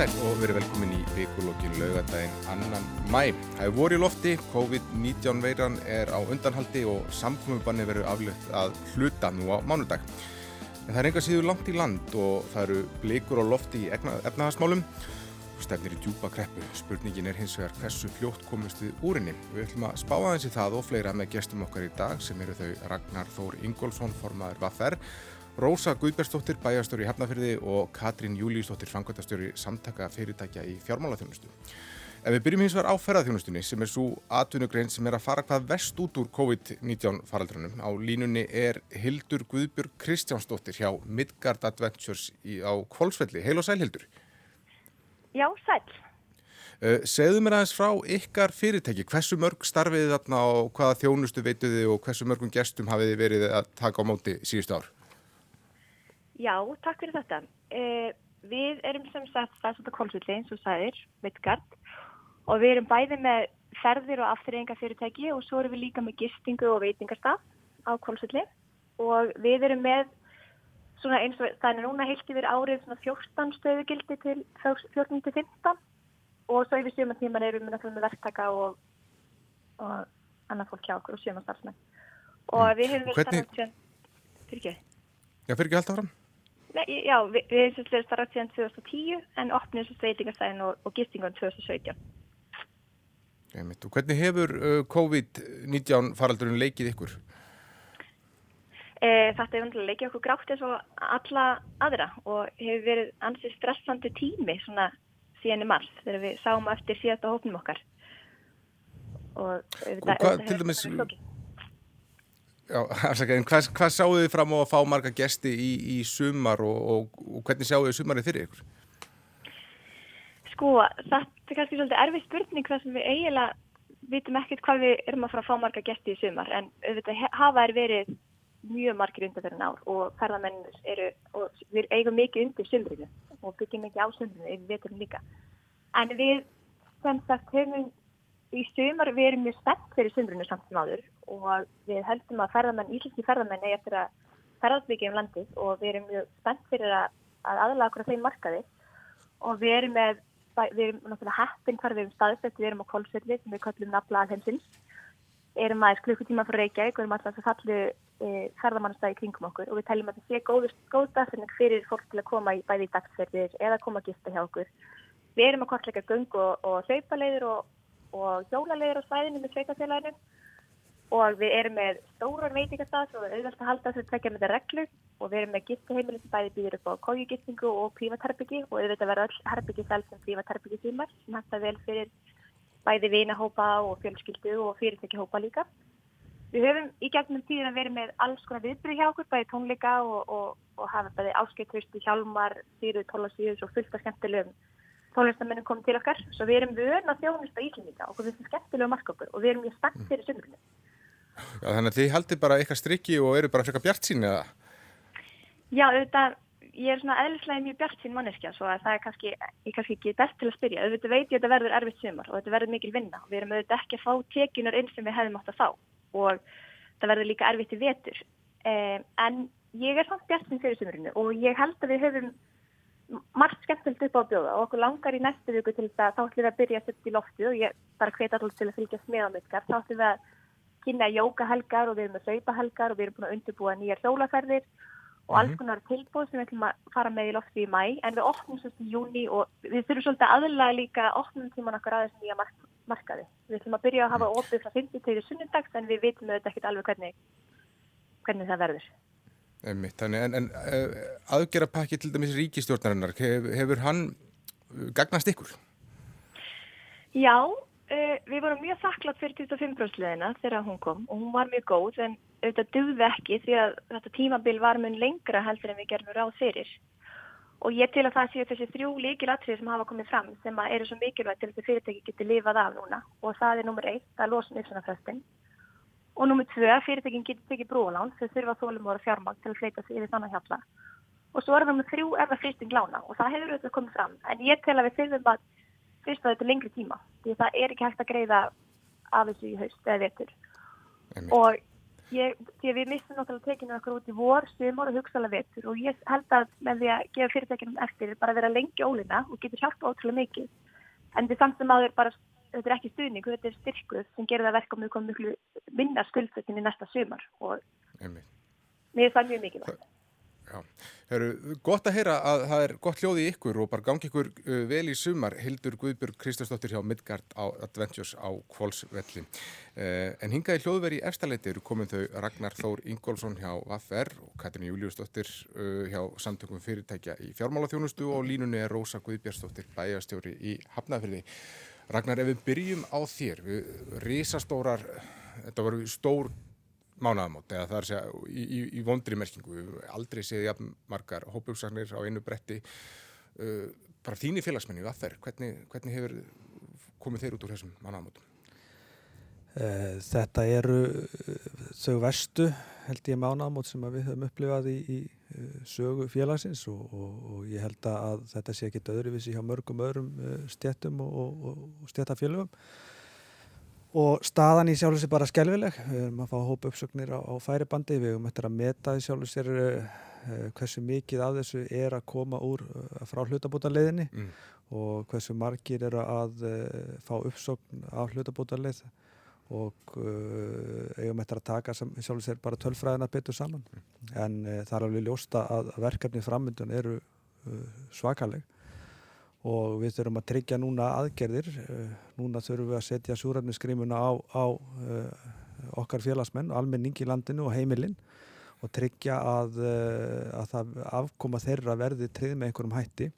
Sæl og verið velkomin í vikulokkin laugadaginn annan mæ. Það er voru í lofti, COVID-19 veiran er á undanhaldi og samkomiðbanni verður aflögt að hluta nú á mánudag. En það er enga síður langt í land og það eru blikur á lofti í efnahagasmálum og stefnir í djúpa kreppu. Spurningin er hins vegar hversu fljótt komist við úrinni. Við ætlum að spá aðeins í það og fleira með gestum okkar í dag sem eru þau Ragnar Þór Ingólfsson, formaður Vaffer Rósa Guðbergsdóttir, bæjastjóri í Hefnafyrði og Katrín Júlíusdóttir, fangværtastjóri samtaka fyrirtækja í fjármálaþjónustu. Ef við byrjum hins vegar á ferðarþjónustunni sem er svo atvinnugrein sem er að fara hvað vest út úr COVID-19 faraldrunum. Á línunni er Hildur Guðbjörg Kristjánsdóttir hjá Midgard Adventures í, á Kvolsvelli. Heil og sæl Hildur. Já, sæl. Uh, segðu mér aðeins frá ykkar fyrirtæki, hversu mörg starfiði þarna og hvaða þjónustu veituði og hversu mörgum gestum hafiði verið að taka á móti síðustu ár? Já, takk fyrir þetta. Eh, við erum sem sagt staðsönda kólsvilli eins og sæðir, Midgard og við erum bæði með ferðir og afturreyingafyrirtæki og svo erum við líka með gistingu og veitingarstaf á kólsvilli og við erum með svona eins og þannig núna heilt yfir árið svona 14 stöðugildi til 14-15 og svo yfir sjömantíman erum við með verktaka og, og annað fólk hjá okkur og sjömanstarfsmenn og mm. við hefum verið starfað fyrir ekki. Já, fyrir ekki alltaf fram? Nei, já, við, við erum svolítið starfað síðan 2010 en opnum svo sveitingastæðin og, og gistingun 2017. Einmitt. Og hvernig hefur uh, COVID-19 faraldurinn leikið ykkur? E, þetta hefur vantilega leikið okkur grátt eins og alla aðra og hefur verið ansið stressandi tími svona síðan í mars þegar við sáum eftir síðasta hóknum okkar. Og, og hvað til dæmis... Já, afsakaðin, hvað, hvað sáðu þið fram á að fá marga gesti í, í sumar og, og, og hvernig sjáu þið sumarið fyrir ykkur? Sko, þetta er kannski svolítið erfið spurning þar sem við eiginlega vitum ekkert hvað við erum að fara að fá marga gesti í sumar en auðvitað hafa er verið mjög margir undir fyrir nár og ferðamenn eru, og við eigum mikið undir sumrinu og byggjum ekki á sumrinu, við veitum líka. En við, sem sagt, höfum í sumar við erum mjög spennt fyrir sumrunu samt sem áður og við höldum að ferðamenn, íslenski ferðamenn er eftir að ferðarbyggja um landið og við erum mjög spennt fyrir að, að aðlaga okkur að þeim markaði. Og við erum með, við erum náttúrulega heppin hvar við erum staðsett, við erum á kólsvelli sem við kallum nafla alheimsins erum aðeins klukkutíma fyrir Reykjavík og erum alltaf að fallu e, ferðamannstæði kringum okkur. Og við teljum að þetta sé góð, góð dagfinning fyrir fólk til að koma í bæði í dagsferðir eða koma að gista hjá okkur. Við erum að kortleika gung og, og hlaupaleiður og, og hjólaleiður á svæðinu með sveitafélaginu og við erum með stóran veitingastaf og auðvitað að halda þess að tvekja með það reglu. Og við erum með gistuheimili sem bæði býður upp á kójugistingu og prívatherbyggi og auðvitað verða öll herbyggi selv sem prívatherbyggi símar sem hægt vel fyrir bæði vinahópa og fjölskyldu og fyrirtækihópa líka. Við höfum í gegnum tíðin að vera með alls konar viðbyrði hjá okkur, bæði tónleika og, og, og hafa bæði áskeittvistu, hjálmar, síru, tólasíðus og fullt af skemmtilegum tónlistamennum komið til okkar. Svo við erum vöna þjóðnist á Íslandíka og við erum skemmtilega marka okkur og við erum mjög spennt fyrir sömurinu. Já, þannig að þið haldi bara eitthvað strikki og eru bara frekar bjart sín eða? Já, auðvitað, ég er svona eðlislega mjög bjart sín manneskja svo að það er kannski, ég kannski ekki best til að spyrja. Auðvitað veit ég að þetta verður erfitt sumar og þetta verður mikil vinna. Við erum auðvitað ekki að fá tekinar inn sem við hefðum átt að fá og það verður líka erfitt í vetur. Um, en ég er samt bjart sín fyrir sumurinu og ég held að við höfum margt skemmtilegt upp á að bjóða og okkur langar í næstu viku til það þá ætlum við að byrja að setja í loftu og ég bara hveti alltaf til að fylgjast með á mitkar þá ætlum við að kynna jókahelgar og við erum með hlaupahelgar og við erum búin að undirbúa nýjar hjólaferðir og alls mhm. konar tilbúð sem við ætlum að fara með í lofti í mæ en við opnum svolítið í júni og við þurfum svolítið aðlaga líka opnum tíman okkar aðeins nýja mark markaði. Við ætlum að byrja að hafa opið frá 50 til sunnundags en við vitum auðvitað ekkert alveg hvernig, hvernig það verður. Einmitt, þannig, en, en uh, aðgerapakki til dæmis ríkistjórnarinnar, hef, hefur hann gagnast ykkur? Já, uh, við vorum mjög þakklátt fyrir 25% þegar hún kom og hún var mjög góð en auðvitað dögði ekki því að þetta tímabil var mun lengra heldur en við gerum ráð fyrir. Og ég til að það séu þessi þrjú líkilatrið sem hafa komið fram sem eru svo mikilvægt til þetta fyrirtæki getur lifað af núna og það er nummer eitt að losa nýfsanarfröstin og nummer tvö að fyrirtækin getur tekið brúlán sem þurfa þólum voru fjármang til að fleita sig yfir þannig hjálpa. Og svo er nummer þrjú er það frýsting lána. Og það hefur auðvitað komið fram. En ég tel að við þurfum að fyrst að þetta lengri tíma. Því það er ekki hægt að greiða af þessu í haust eða vetur. Og Ég, því að við mistum náttúrulega tekinu okkur út í vor, sumor og hugsalega vettur og ég held að með því að gefa fyrirtækinum eftir bara vera lengi ólina og getur hjálpa ótrúlega mikið. En er samt sem aður bara, þetta er ekki stuðning, þetta er styrkuð sem gerir það verka komum miklu minna skuldsettin í næsta sumar og Einmitt. mér er það mjög mikilvægt. Eru gott að heyra að það er gott hljóði í ykkur og bara gangi ykkur uh, vel í sumar Hildur Guðbjörg Kristjánsdóttir hjá Midgard á Adventures á Kvolsvelli uh, en hingaði hljóðveri í efstaleiti eru komin þau Ragnar Þór Ingólfsson hjá VFR og Katrin Júliusdóttir uh, hjá samtökum fyrirtækja í fjármálaþjónustu og línunni er Rósa Guðbjörnsdóttir bæjastjóri í Hafnafyrði Ragnar, ef við byrjum á þér við risastórar þetta voru stór mánaðamót eða það er að segja í, í, í vondri merkingu, við höfum aldrei séð jafn margar hópugsagnir á einu bretti uh, bara þínir félagsmenni að þeir, hvernig, hvernig hefur komið þeir út úr þessum mánaðamótum? Eh, Þetta eru eh, þau vestu held ég mánaðamót sem við höfum upplifað í, í eh, sögu félagsins og, og, og ég held að þetta sé ekki öðruvísi hjá mörgum öðrum stjættum og, og, stjættafélögum og staðan í sjálf sér bara skelvileg við erum að fá hópa uppsöknir á, á færibandi. Við erum eftir að meta í sjálf sér hversu mikið af þessu er að koma úr frá hlutabótaleðinni Mm. og hversu margir eru að fá uppsökn af hlutabótaleð og uh, eigum eftir að taka sem sjálf sér bara tölfræðina betur saman. En uh, það er alveg ljósta að verkefni framöndun eru uh, svakaleg. Og við þurfum að tryggja núna aðgerðir núna þurfum við að setja súrefniskrimuna á, á okkar félagsmenn, almenning í landinu og heimilinn og tryggja að, að það afkoma þeirra verði trið með einhverjum hætti.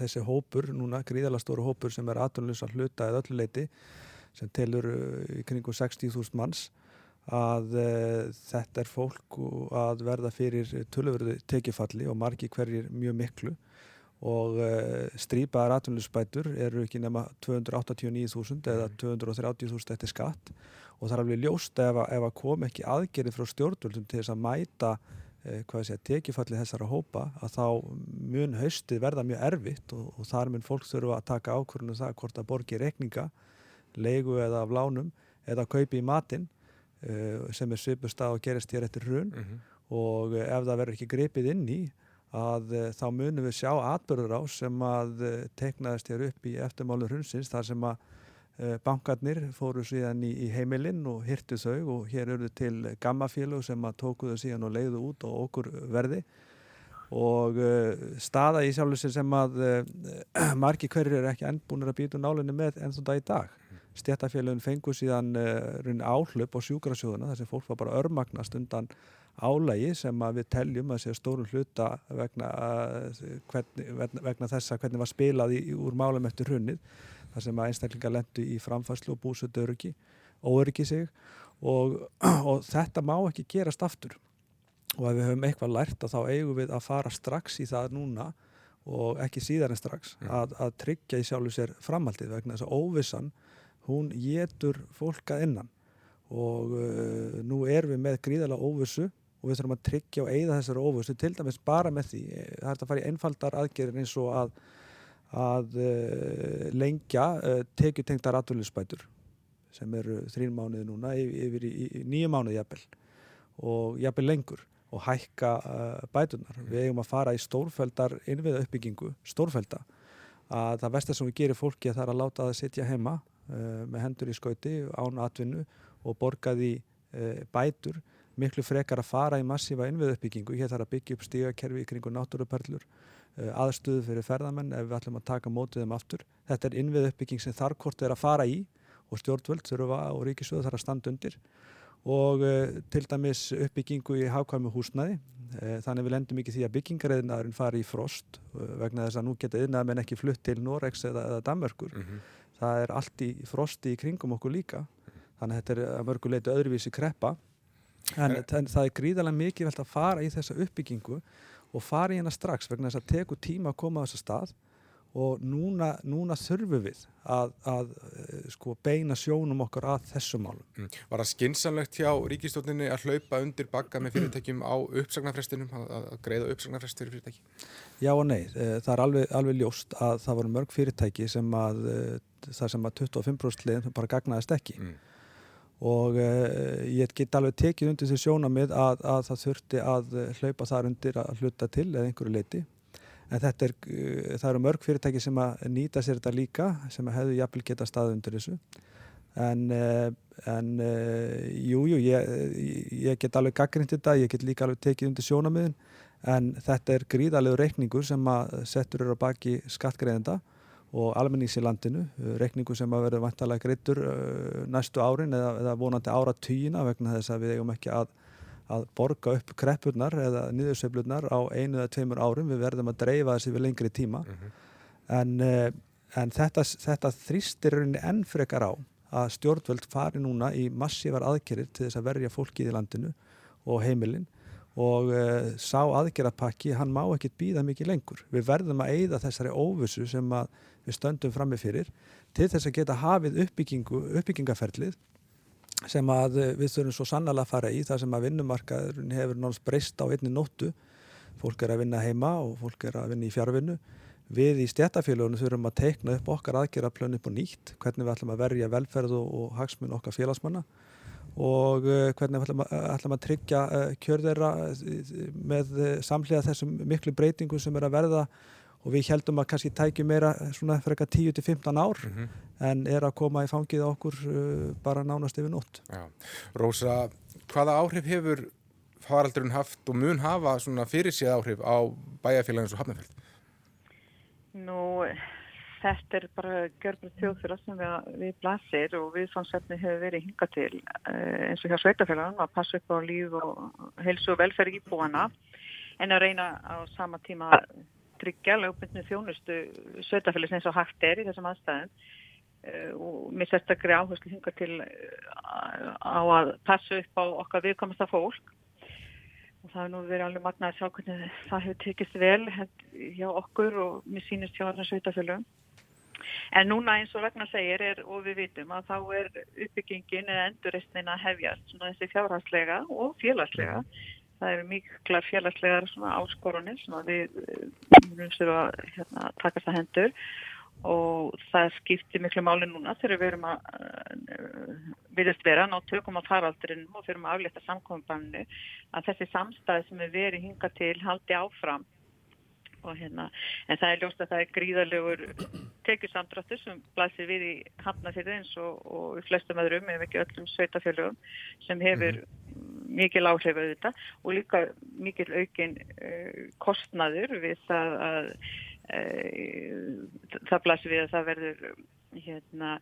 Þessi hópur núna, gríðalega stóru hópur sem er aðtunlega hluta eða öllu leiti sem telur uh, í kringum 60.000 manns að uh, þetta er fólk að verða fyrir tölurverðu tekifalli og margi hverjir mjög miklu. Og uh, strípaðar atvinnulisbætur eru ekki nema 289.000 eða 230.000 eftir skatt. Og það er alveg ljóst ef, að- ef að kom ekki aðgerið frá stjórnvöldum til þess að mæta uh, hvað sé, tekifalli þessara hópa að þá mun haustið verða mjög erfitt og, og þar mun fólk þurfa að taka ákvörðunum það hvort að borgi reikninga leigu eða af lánum eða kaupi í matinn uh, sem er svipust að gerist hér eftir hrun. Mm -hmm. og eh, ef það verður ekki gripið inn í að uh, þá munum við sjá atbyrður á sem að teiknaðist hér upp í eftirmálu hrunsins þar sem að bankarnir fóru síðan í, í heimilinn og hirtu þau og hér eru til gammafélög sem að tóku þau síðan og leiðu út og okkur verði. Og staða í sjálfur sér sem að margi hverjir eru ekki ennbúnir að býta nálinni með enn þá dag í dag stjættafélagin fengu síðan runni áhlaup á sjúkrasjóðuna þar sem fólk var bara örmagnast undan álægi sem við teljum að sé stórum hluta vegna, uh, hvernig, vegna, vegna þess að hvernig var spilað í, úr málum eftir hrunnið þar sem einstaklingar lendu í framfæslu og búsut öryggi, óöryggi sig. Og, og þetta má ekki gerast aftur. Og ef við höfum eitthvað lært að þá eigum við að fara strax í það núna og ekki síðar en strax að, að tryggja í sjálfu sér framhaldið vegna þess að óvissan hún getur fólk að innan og uh, nú erum við með gríðarlega óvissu og við þurfum að tryggja og eigða þessari óvissu til dæmis bara með því eh, það er að fara í einfaldar aðgerðin eins og að, að uh, lengja uh, tekjutengdar atvinnulisbætur sem eru þrín mánuði núna yfir, yfir í, í nýju mánuði jafnvel og jafnvel lengur og hækka uh, bætunar. Við eigum að fara í stórfældar innviða uppbyggingu, stórfælda að það vestar sem við gerir fólki að það er að láta það sitja heima með hendur í skauti án atvinnu og borga því uh, bætur miklu frekar að fara í massífa innviða uppbyggingu. Hér þarf að byggja upp stígakerfi í kringu náttúruperlur, uh, aðstöðu fyrir ferðamenn ef við ætlum að taka mótið þeim aftur. Þetta er innviða uppbygging sem þar hvort er að fara í og stjórnvöld þurfa og ríkisöðu þarf að standa undir og til dæmis uppbyggingu í hafkvæmu húsnæði. Uh, þannig við lendum ekki því að byggingareðinaðurinn fari í frost vegna þess að nú geta yðnaðmenn ekki flutt til Norex eða, eða Danmörkur. Mhm. Það er allt í frosti í kringum okkur líka. Þannig að þetta er að mörgu leiti öðruvísi kreppa. En- en það er gríðarlega mikið velt að fara í þessa uppbyggingu og fara í hérna strax vegna þess að teku tíma að koma á þessa stað og núna, núna þurfum við að, að eh, sko, beina sjónum okkar að þessum málum. Mm. Var það skinsanlegt hjá ríkistjórninni að hlaupa undir bakka með fyrirtækjum á uppsagnarfrestinum, að, að greiða uppsagnarfrest fyrir fyrirtæki? Já og nei, eh, það er alveg, alveg ljóst að það voru mörg fyrirtæki sem að eh, það sem að 25% liðin bara gagnaðist ekki Mm. og uh, ég get alveg tekið undir því sjónamið að, að það þurfti að hlaupa þar undir að hluta til eða einhverju leiti en þetta er, uh, það eru mörg fyrirtæki sem að nýta sér þetta líka sem hefðu jafnvel geta stað undir þessu. En, uh, en jújú, jú, ég, ég get alveg gaggrind þetta, ég get líka alveg tekið undir sjónamiðin en þetta er gríðalegu reikningur sem að settur eru á baki skattgreðenda og almennings í landinu, reikningu sem að verður vantalega greittur næstu árin eða, eða vonandi ára týjina vegna þess að við eigum ekki að, að borga upp kreppurnar eða niðursveiflurnar á einu eða tveimur árum, við verðum að dreifa þessi við lengri tíma mm -hmm. en, uh, en þetta, þetta þrýstir enn frekar á að stjórnvöld fari núna í massívar aðgerir til þess að verja fólkið í landinu og heimilinn og uh, sá aðgerapakki, hann má ekkert býða mikið lengur. Við verðum að eigða þessari óvissu sem við stöndum frammi fyrir til þess að geta hafið uppbyggingaferlið sem að uh, við þurfum svo sannlega að fara í þar sem að vinnumarkaðurinn hefur náttúrulega breyst á einni nóttu. Fólk er að vinna heima og fólk er að vinna í fjárvinnu. Við í stjætafélagunum þurfum að teikna upp okkar aðgeraplön upp og nýtt, hvernig við ætlum að verja velferð og, og hagsmun okkar félagsmanna og uh, hvernig ætlum að, ætlum að tryggja kjörðeira með samlega þessum miklu breytingu sem er að verða og við heldum að kannski tækja meira svona fyrir eitthvað 10-15 ár mm -hmm. en er að koma í fangið okkur bara nánast yfir nótt. Já. Rósa, hvaða áhrif hefur faraldurinn haft og mun hafa svona fyrir síða áhrif á bæjarfélagins og hafnafjöld? Nú þetta er bara gjörbreytt þjóðfélag sem við, við blasir og viðfansefni hefur verið hinga til eh, eins og hjá sveitafélagann að passa upp á líf og helsu og velferð íbúana en að reyna á sama tíma að tryggja lögbundinu þjónustu sveitafélags eins og hægt er í þessum aðstæðum. Eh, og mér sérstaklega áherslu hinga til eh, á að passa upp á okkar viðkomasta fólk. Og það er nú verið alveg magna að sjá hvernig það hefur tekist vel hjá okkur og mér sínist hjá þarna sveitafélagum En núna eins og vegna segir er, og við vitum að þá er uppbyggingin eða enduristnin að hefjast svona þessi fjárhagslega og félagslega. Það eru miklar félagslegar svona áskorunir sem við munum sér að hérna, taka það hendur og það skiptir miklu máli núna þegar við erum að uh, viðast vera ná tökum á faraldurinn og fyrir að aflita samkominbannu að þessi samstæði sem við verum hinga til haldi áfram Hérna, en það er ljóst að það er gríðarlegur tekjusamdráttur sem blæsir við í hafnafyrði eins og, og flestum öðrum, ef ekki öllum sveitafjörlugum sem hefur mm. Mikil áhrif auðvitað og líka mikil aukin uh, kostnaður við það að uh, það blæsir við að það verður hérna,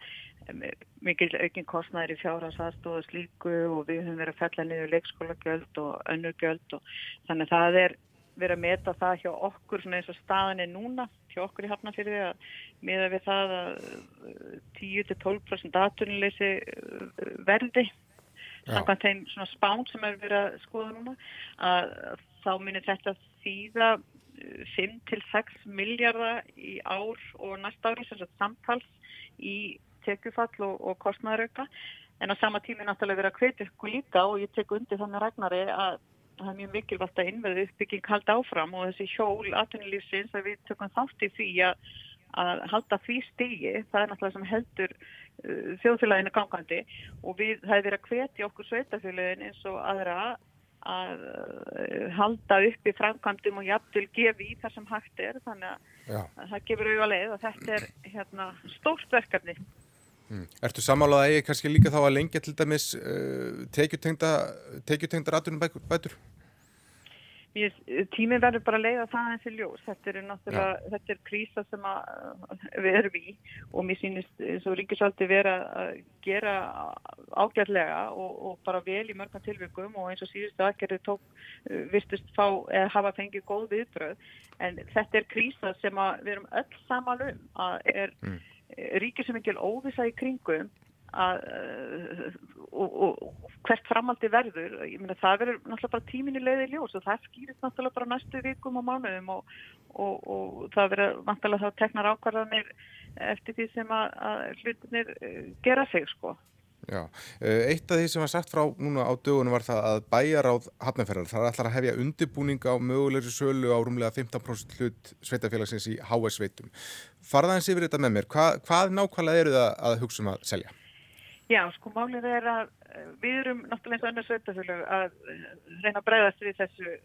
mikil aukin kostnaður í fjárhásastóðu slíku og við höfum verið að fella niður leikskóla göld og önnur göld og þannig að það er verið að meta það hjá okkur svona eins og staðan er núna hjá okkur í Hafnarfjörði að miða við það að 10-12% uh, datunleysi uh, verði samkvæmt þeim svona spán sem er verið að skoða núna að þá mynir þetta þýða 5-6 uh, miljardar í ár og næsta ári sem sagt samtals í tekjufall og, og kostnæðarauka en á sama tími náttúrulega verið að hvetja ykkur líka og ég tek undir þannig regnari að það er mjög mikilvægt að innverðu uppbygging halda áfram og þessi hjól aðtunulífsins að við tökum þátt í því að, að halda því stigi, það er náttúrulega sem heldur þjóðfélaginu gangandi og við, er verið að hvetja okkur sveitafélagin eins og aðra að uh, halda upp í framkvæmdum og jafnvel gefi í það sem hægt er þannig að, að það gefur auðvitað leið og þetta er hérna, stórt verkefni Mm. Ertu samálað að ég kannski líka þá að lengja til dæmis uh, tekjutengda ratunum bætur? Ég, tíminn verður bara að leiða það eins og ljós. Þetta er náttúrulega, ja. þetta er krísa sem að, við erum í og mér sýnist eins og ríkisaldi vera að gera ágæðlega og, og bara vel í mörgum tilvægum og eins og síðustu aðgerði tók uh, vistust fá eða hafa fengið góð viðbröð en þetta er krísa sem við erum öll samalum að er mm ríkir sem ekki óvisa í kringum að, og, og hvert framaldi verður meina það verður náttúrulega bara tíminni leiði ljós og það skýrist náttúrulega bara næstu vikum og mánuðum og, og, og það verður vantilega þá teknar ákvarðanir eftir því sem að, að hlutinir eh, gera sig sko Já, eh, eitt af því sem var sagt frá núna á dögunum var það að bæjaráð hafnaferðar, það er alltaf að hefja undirbúning á mögulegri sölu á rúmlega 15% hlut sveitafélagsins í HS veitum. Farðaðins yfir þetta með mér, Hva, hvað nákvæmlega eru það að hugsa um að selja? Já, sko málið er að við erum náttúrulega eins og önnur sveitafjölu að reyna að breyðast við þessu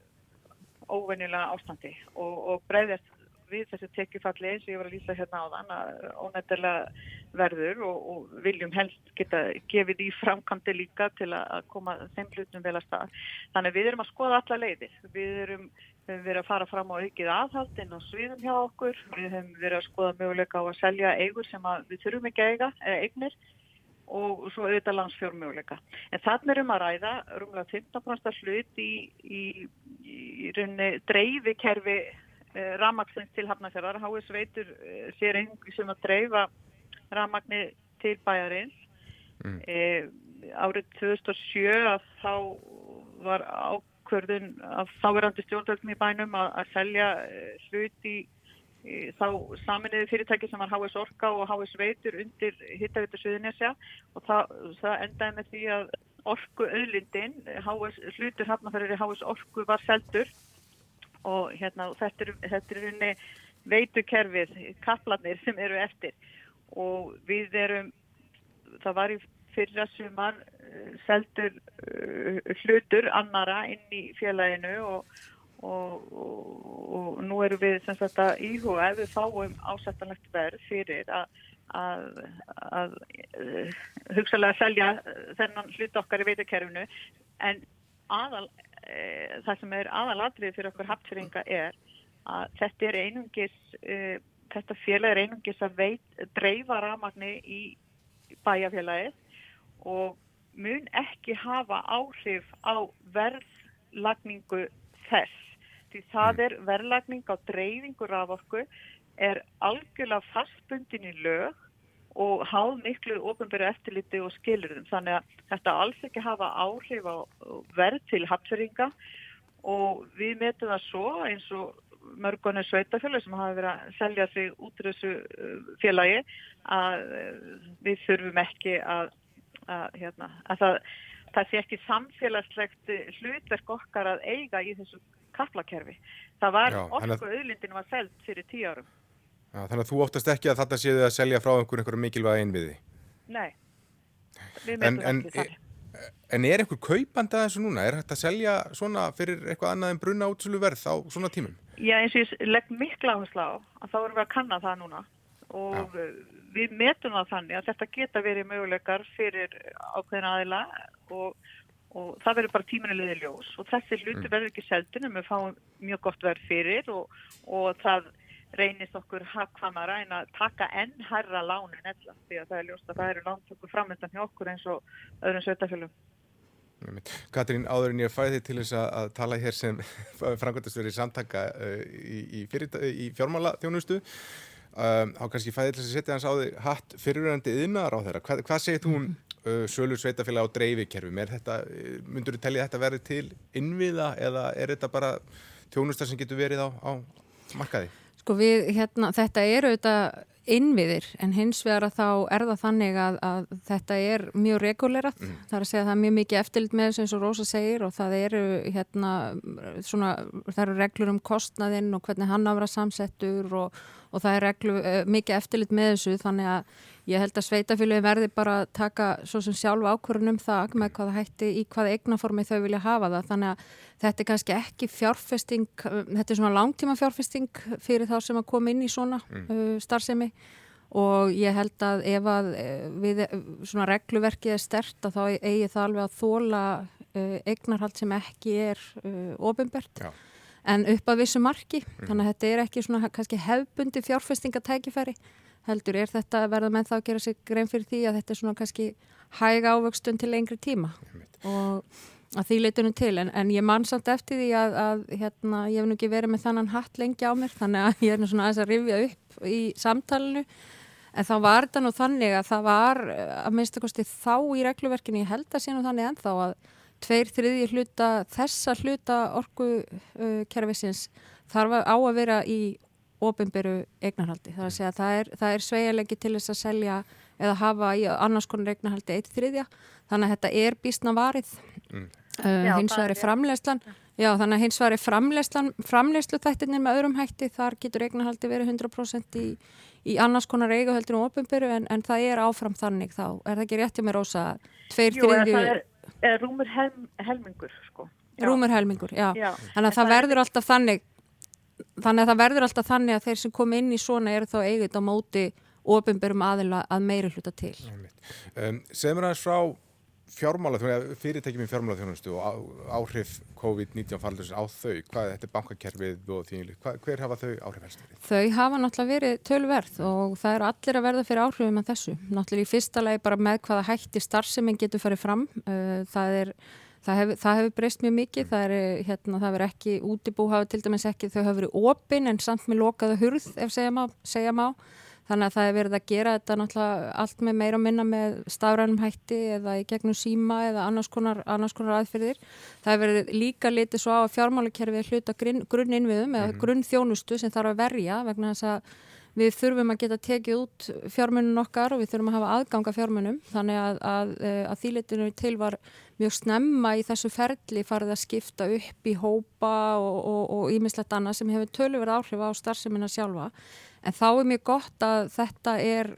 óvenjulega ástandi og, og breyðast við þessu tekjufalli eins og ég var að lýsa hérna á þann að ónættilega verður og, og viljum helst geta gefið í framkanti líka til að koma þeim hlutum vel að stað. Þannig við erum að skoða alla leiðir. Við erum við höfum verið að fara fram á aukið aðhaldinn og sviðum hjá okkur. Við höfum verið að skoða möguleika á að selja eigur sem við þurfum ekki að eiga, eða eignir og svo auðvitað landsfjórnmöguleika. En þannig erum að ræða rúmlega 15% hlut í, í, í rauninni dreifikerfi Eh, ramagsins til Hafnarfjörðar. H.S. Veitur eh, sér einhverjum sem að dreifa ramagni til bæjarins. Mm. E, árið 2007 að þá var ákverðun af þáverandi stjórnvöldum í bænum að, að selja hlut í, í þá saminniði fyrirtæki sem var H.S. Orka og H.S. Veitur undir hittavitur Suðunesja og það, það endaði með því að orku öðlindin, hlutur Hafnarfjörður í H.S. Orku var seldur og hérna, þetta er, þetta er unni veitukerfið, kaplanir sem eru eftir og við erum, það var í fyrra sumar uh, seldur uh, hlutur annara inn í félaginu og, og, og, og nú eru við sem sagt að íhuga ef við fáum ásættanlegt verð fyrir að, að, að uh, hugsalega selja þennan hlut okkar í veitukerfinu en aðal e, það sem er aðalatrið fyrir okkur haptfyringa er að þetta er einungis e, þetta félag er einungis að veit, dreifa ramagni í bæjarfélagið og mun ekki hafa áhrif á verðlagningu þess því það er verðlagning á dreifingu raforku er algjörlega fastbundin í lög og háð miklu ofinbæru eftirliti og skilurðum. Þannig að þetta alls ekki hafa áhrif á verð til hapseringa og við metum það svo eins og mörgunni sveitafjölu sem hafa verið að selja sig út í þessu uh, félagi að uh, við þurfum ekki að, að, hérna, að það, það sé ekki samfélagslegt hlutverk okkar að eiga í þessu kaplakerfi. Það var orku auðlindin var seld fyrir tíu árum. Já, þannig að þú óttast ekki að þetta séðu að selja frá einhver einhverju mikilvæga einviði? Nei, við myndum en, ekki það. En er einhver kaupand að þessu núna? Er þetta að selja svona fyrir eitthvað annað en brunna útsölu verð á svona tímum? Já, eins og ég legg mikla áherslu á að þá erum við að kanna það núna og Já. við metum það þannig að þetta geta verið möguleikar fyrir ákveðin aðila og, og það verður bara tímunilegði ljós og þessi hluti mm. verður ekki seldin en við fáum mjög gott verð fyrir og, og það reynist okkur hafðkvamara en að taka enn herra lánin ella því að það er ljóst að það eru lántöku framöndan hjá okkur eins og öðrum sveitafélum. Katrín, áðurinn ég fæði til þess að tala hér sem framkvæmtastur í samtaka uh, í, í, í fjármála þjónustu um, á kannski fæði til þess að setja hans á þig hatt fyrirverandi yðnar á þeirra. Hvað, hvað segir þú um uh, sölur sveitafélag á dreifikerfum? Uh, Myndur þú tellja þetta verið til innviða eða er þetta bara þjónustar sem getur verið á, á markaði? Sko við, hérna, þetta eru auðvitað innviðir en hins vegar að þá er það þannig að, að þetta er mjög regulerat, mm. það er að segja að það er mjög mikið eftirlit með þessu eins og Rósa segir og það eru hérna svona, það eru reglur um kostnaðinn og hvernig hann áfra samsettur og, og það er reglu, eh, mikið eftirlit með þessu þannig að Ég held að sveitafélagi verði bara að taka svo sem sjálf ákvörunum það með hvaða hætti í hvaða eignaformi þau vilja hafa það. Þannig að þetta er kannski ekki fjárfesting, þetta er svona langtíma fjárfesting fyrir þá sem að koma inn í svona mm. uh, starfsemi og ég held að ef að við svona regluverkið er stert að þá eigi það alveg að þóla eignarhald sem ekki er ofinbert. En upp að vissu marki, mm. þannig að þetta er ekki svona kannski hefbundi fjárfestingatækifæri heldur er þetta að verða með þá að gera sig grein fyrir því að þetta er svona kannski hæga ávöxtun til lengri tíma? Og að því leitunum til en, en ég man samt eftir því að, að hérna, ég hef nú ekki verið með þannan hatt lengi á mér þannig að ég er nú svona aðeins að rifja upp í samtalenu en þá var þetta nú þannig að það var að minnstakosti þá í regluverkinu ég held að sé nú þannig ennþá að tveir þriði hluta þessa hluta orgu uh, kerfisins þarf á að vera í ofinberu eignarhaldi. Það er að segja að það er, er sveigalegi til þess að selja eða hafa í annars konar eignarhaldi eitt þriðja. Þannig að þetta er bísna varið. Mm. Uh, hins vegar er framlegslan Já, þannig að hins var framleyslu þættinir með öðrum hætti, þar getur eignahaldi verið 100% í, í annars konar eigahaldir og ofinbyrju en, en það er áfram þannig þá. Er það ekki réttið með rosa? Tveir, Jú, þriðju... það er, er rúmur helm, helmingur, sko. Rúmur helmingur, já. já. Þannig að það verður alltaf þannig, þannig að það verður alltaf þannig að þeir sem kom inn í svona eru þá eigið á móti ofinbyrjum aðila að meiri hluta til. Um, Segð mér aðeins frá fjármálaþjónustu, fyrirtækjum í fjármálaþjónustu og áhrif COVID-19 fallur á þau, hvað er þetta bankakerfið og því, hver hafa þau áhrif helst verið? Þau hafa náttúrulega verið tölverð og það eru allir að verða fyrir áhrifum af þessu. Náttúrulega í fyrsta lagi bara með hvaða hætti starfseminn getur farið fram. Uh, það er Það hefur, það hefur breyst mjög mikið, það er hérna, ekki útibú hafa til dæmis ekki, þau hafa verið opinn en samt með lokaða hurð ef segja má, segja má Þannig að það er verið að gera þetta náttúrulega allt með meira og minna með stafrænum hætti eða í gegnum síma eða annars konar, annars konar aðferðir. Það er verið líka litið svo á að fjármálakerfið hluta grunninnviðum mm -hmm. eða mhm. grunnþjónustu sem þarf að verja vegna þess að við þurfum að geta tekið út fjármunum okkar og við þurfum að hafa aðganga fjármunum. Þannig að, að, eh, að þýlitinu til var mjög snemma í þessu ferli farið að skipta upp í hópa og ímislegt annað sem hefur töluverð áhrif á starfseminna sjálfa en þá er mjög gott að þetta er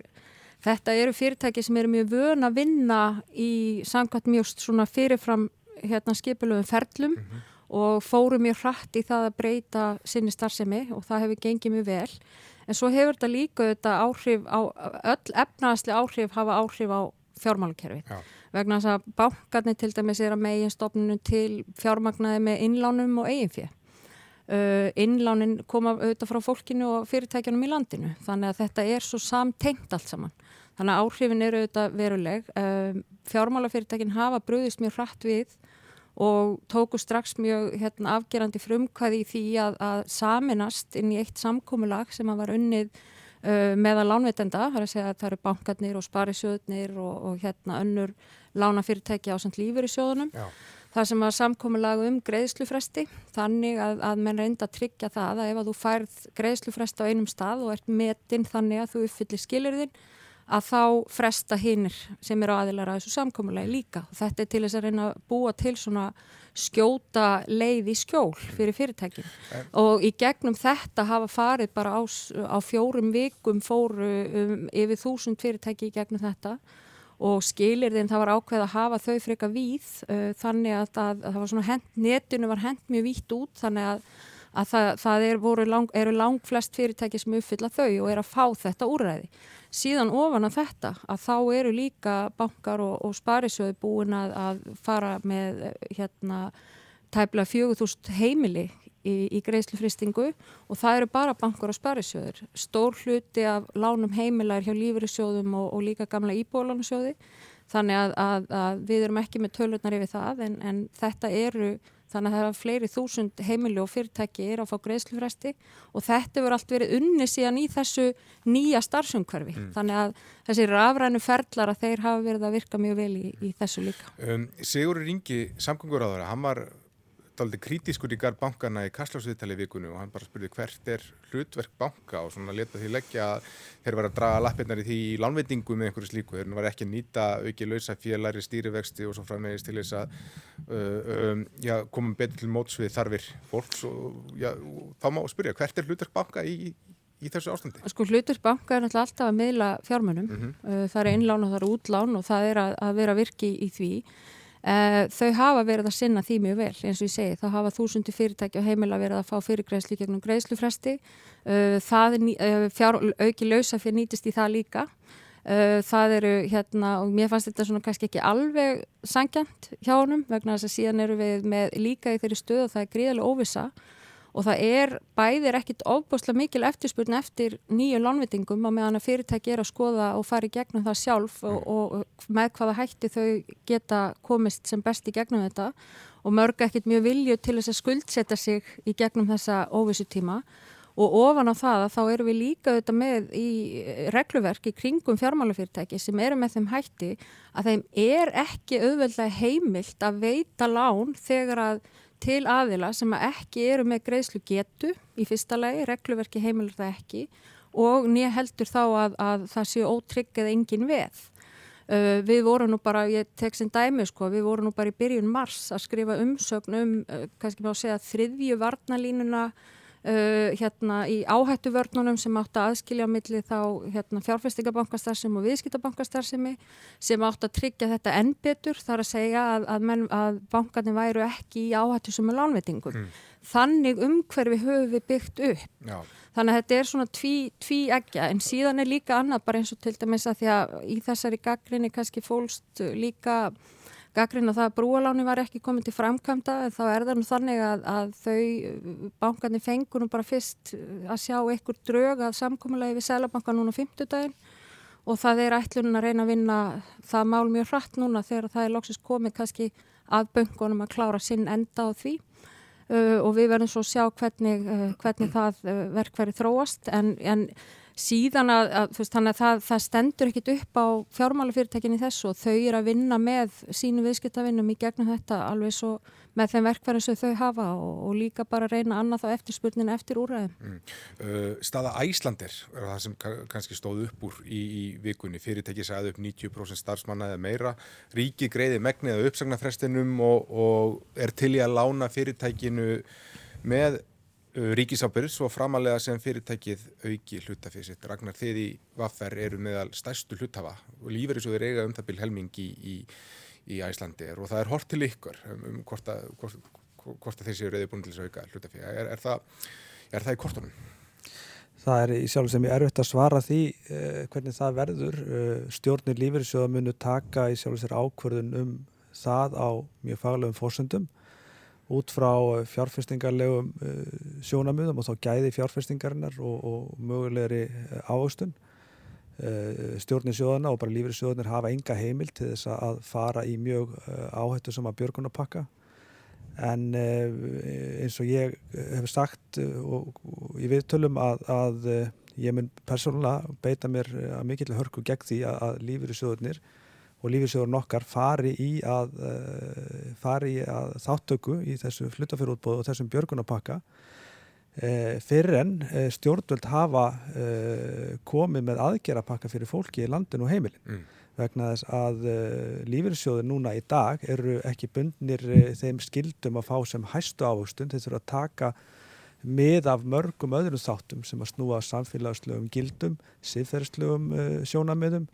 þetta eru fyrirtæki sem eru mjög vön að vinna í samkvæmt mjög svona fyrirfram hérna skipilöfum ferlum mm -hmm. og fóru mjög hratt í það að breyta sinni starfsemi og það hefur gengið mjög vel. En svo hefur þetta líka þetta áhrif á, öll efnaðasli áhrif hafa áhrif á fjármálukerfi vegna þess að bankarnir til dæmis er að megin stofnunum til fjármagnaði með innlánum og eiginfið Uh, innlánin koma auðvitað frá fólkinu og fyrirtækjanum í landinu. Þannig að þetta er svo samtengt allt saman. Þannig að áhrifin eru auðvitað veruleg. Uh, fjármálafyrirtækin hafa bröðist mjög hratt við og tóku strax mjög hérna, afgerandi frumkvæði í því að, að saminast inn í eitt samkómulag sem að var unnið uh, meðal lánveitenda, það er að segja að það eru bankarnir og sparisjóðnir og, og hérna önnur lánafyrirtæki á samt lífur í sjóðunum Já Það sem var samkominlega um greiðslufresti þannig að, að menn reynda að tryggja það að ef að þú færð greiðslufresti á einum stað og ert metinn þannig að þú uppfyllir skilirðin að þá fresta hinnir sem eru aðilar að þessu samkominlega líka. Og þetta er til þess að reyna að búa til svona skjóta leið í skjól fyrir fyrirtækin en. og í gegnum þetta hafa farið bara á, á fjórum vikum fóru um, yfir þúsund fyrirtæki í gegnum þetta og skilirðin það var ákveð að hafa þau freka víð uh, þannig að, að, að hent, netinu var hent mjög vítt út þannig að, að það, það er, lang, eru lang flest fyrirtæki sem uppfylla þau og er að fá þetta úræði. Síðan ofan að þetta að þá eru líka bankar og, og sparisjóði búin að fara með hérna tæplega 4000 heimili í, í greiðslufristingu og það eru bara bankar og sparisjóður. Stór hluti af lánum heimilar hjá lífeyrissjóðum og, og líka gamla íbólánusjóði þannig að, að, að við erum ekki með tölurnar yfir það en, en þetta eru þannig að það er fleiri þúsund heimili og fyrirtæki er að fá greiðslufresti og þetta verður allt verið unni síðan í þessu nýja starfsumkverfi mm. þannig að þessi rafrænu ferlar að þeir hafa verið að virka mjög vel í, í þessu líka. Um, Sigur Ringi, samgöngur á þeirra, hann var daldi kritískur í garð bankana í Kastlásviðtali vikunum og hann bara spurði hvert er hlutverk banka og svona leta því leggja að þeir var að draga lappirnar í því í lánveitingu með einhverju slíku, þeir var ekki að nýta auki lausa félagri stýrivexti og svo framvegist til þess að uh, um, já, komum betur til mótsvið þarfir fólks og já, þá má spyrja hvert er hlutverk banka í, í þessu ástandi? Sko hlutverk banka er alltaf að miðla fjármunum, mm -hmm. það er innlán og það er útlán og það er að, að vera virki í því Uh, þau hafa verið að sinna því mjög vel eins og ég segi, þá hafa þúsundi fyrirtæki og heimila verið að fá fyrirgræslu gegnum greiðslufresti. Uh, það er uh, fjár, auki lausa fyrir nýtist í það líka. Það eru hérna og mér fannst þetta svona kannski ekki alveg sangjant hjá honum vegna þess að síðan eru við með líka í þeirri stöð og það er gríðarlega óvisa og það er bæðir ekkit ofbúslega mikil eftirspurn eftir nýju lánvitingum á meðan að fyrirtæki er að skoða og fara í gegnum það sjálf og, og með hvaða hætti þau geta komist sem best í gegnum þetta. Og mörg ekkit mjög vilju til þess að skuldsetta sig í gegnum þessa óvissu tíma og ofan á það að þá eru við líka auðvitað með í regluverk í kringum fjármálafyrirtæki sem eru með þeim hætti að þeim er ekki auðveldlega heimilt að veita lán þegar að til aðila sem að ekki eru með greiðslu getu í fyrsta lagi, regluverki heimilur það ekki og nýja heldur þá að, að það séu ótrygg eða engin veð. Uh, við vorum nú bara, ég tek sem dæmi sko, við vorum nú bara í byrjun mars að skrifa umsögn um, uh, kannski má segja þriðju varnalínuna uh, hérna í áhættu vörnunum sem átt að aðskilja milli þá hérna fjárfestingabankastarðsum og viðskiptabankastarðsumi sem átt að tryggja þetta enn betur þar að segja að, að, menn, að bankarnir væru ekki í áhættu sem er lánveitingum. Mm. Þannig umhverfi höfum við byggt upp. Já. Þannig að þetta er svona tví, tví eggja en síðan er líka annað bara eins og til dæmis að því að í þessari gaggrinni kannski fólst líka gaggrinna það að brúaláni var ekki komið til framkvæmda þá er það nú þannig að, að þau bankarnir fengur nú bara fyrst að sjá einhver drög að samkómulegi við Sælabanka núna 50 daginn og það er ætlunum að reyna að vinna það mál mjög hratt núna þegar það er lóksist komið kannski að böngunum að klára sinn enda á því. Uh, og við verðum svo að sjá hvernig, uh, hvernig það uh, verkværi þróast. En, en síðan að, að, veist, að það, það stendur ekkit upp á fjármálafyrirtekinni þessu og þau eru að vinna með sínu viðskiptavinnum í gegnum þetta alveg svo með þeim verkfæri sem þau hafa og, og líka bara reyna annað þá eftirspurninu eftir úræðum. Mm. Uh, staða Æslandir er það sem kannski stóð upp úr í, í vikunni. Fyrirtæki sagði upp 90% starfsmanna eða meira. Ríki greiði megnið á uppsagnarfrestinum og, og er til í að lána fyrirtækinu með ríkisábyrð svo framalega sem fyrirtækið auki hlutafið sitt. Ragnar þið í Vaffer eru meðal stærstu hlutafa og þeir eiga um það byrj helming í, í í Æslandi og það er hort til ykkur um, um hvort að, hvort, hvort að þeir séu reyði búin til þess að auka hlutafíða. Er, er, það, er það í kortunum? Það er í sjálf sem ég erfitt að svara því eh, hvernig það verður. Eh, stjórnir lífeyrissjóða munu taka í sjálf sér ákverðun um það á mjög faglegum fórsöndum út frá fjárfestingarlegum eh, sjónamöðum og þá gæði fjárfestingarinnar og, og mögulegri eh, áhugstun. Eh, stjórnir sjóðana og bara lífri sjóðanir hafa enga heimil til þess að fara í mjög eh, áhættu sem að björgunarpakka en eh, eins og ég hef sagt og, ég viðtölum að, að ég mun persónulega beita mér að mikill hörku gegn því að, að lífri sjóðanir og lífri sjóðan okkar fari í að fari í að þáttöku í þessu hlutafjörútbóðu og þessum björgunarpakka. Eh, fyrir en eh, stjórnvöld hafa komið með aðgerapakka fyrir fólki í landin og heimilin. Mm. vegna þess að lífyrirsjóður núna í dag eru ekki bundnir þeim skildum að fá sem hæstu ávöxtun. Þeir þurfa að taka með af mörgum öðrum þáttum sem að snúa samfélagslegum gildum, siðferðslegum sjónamiðum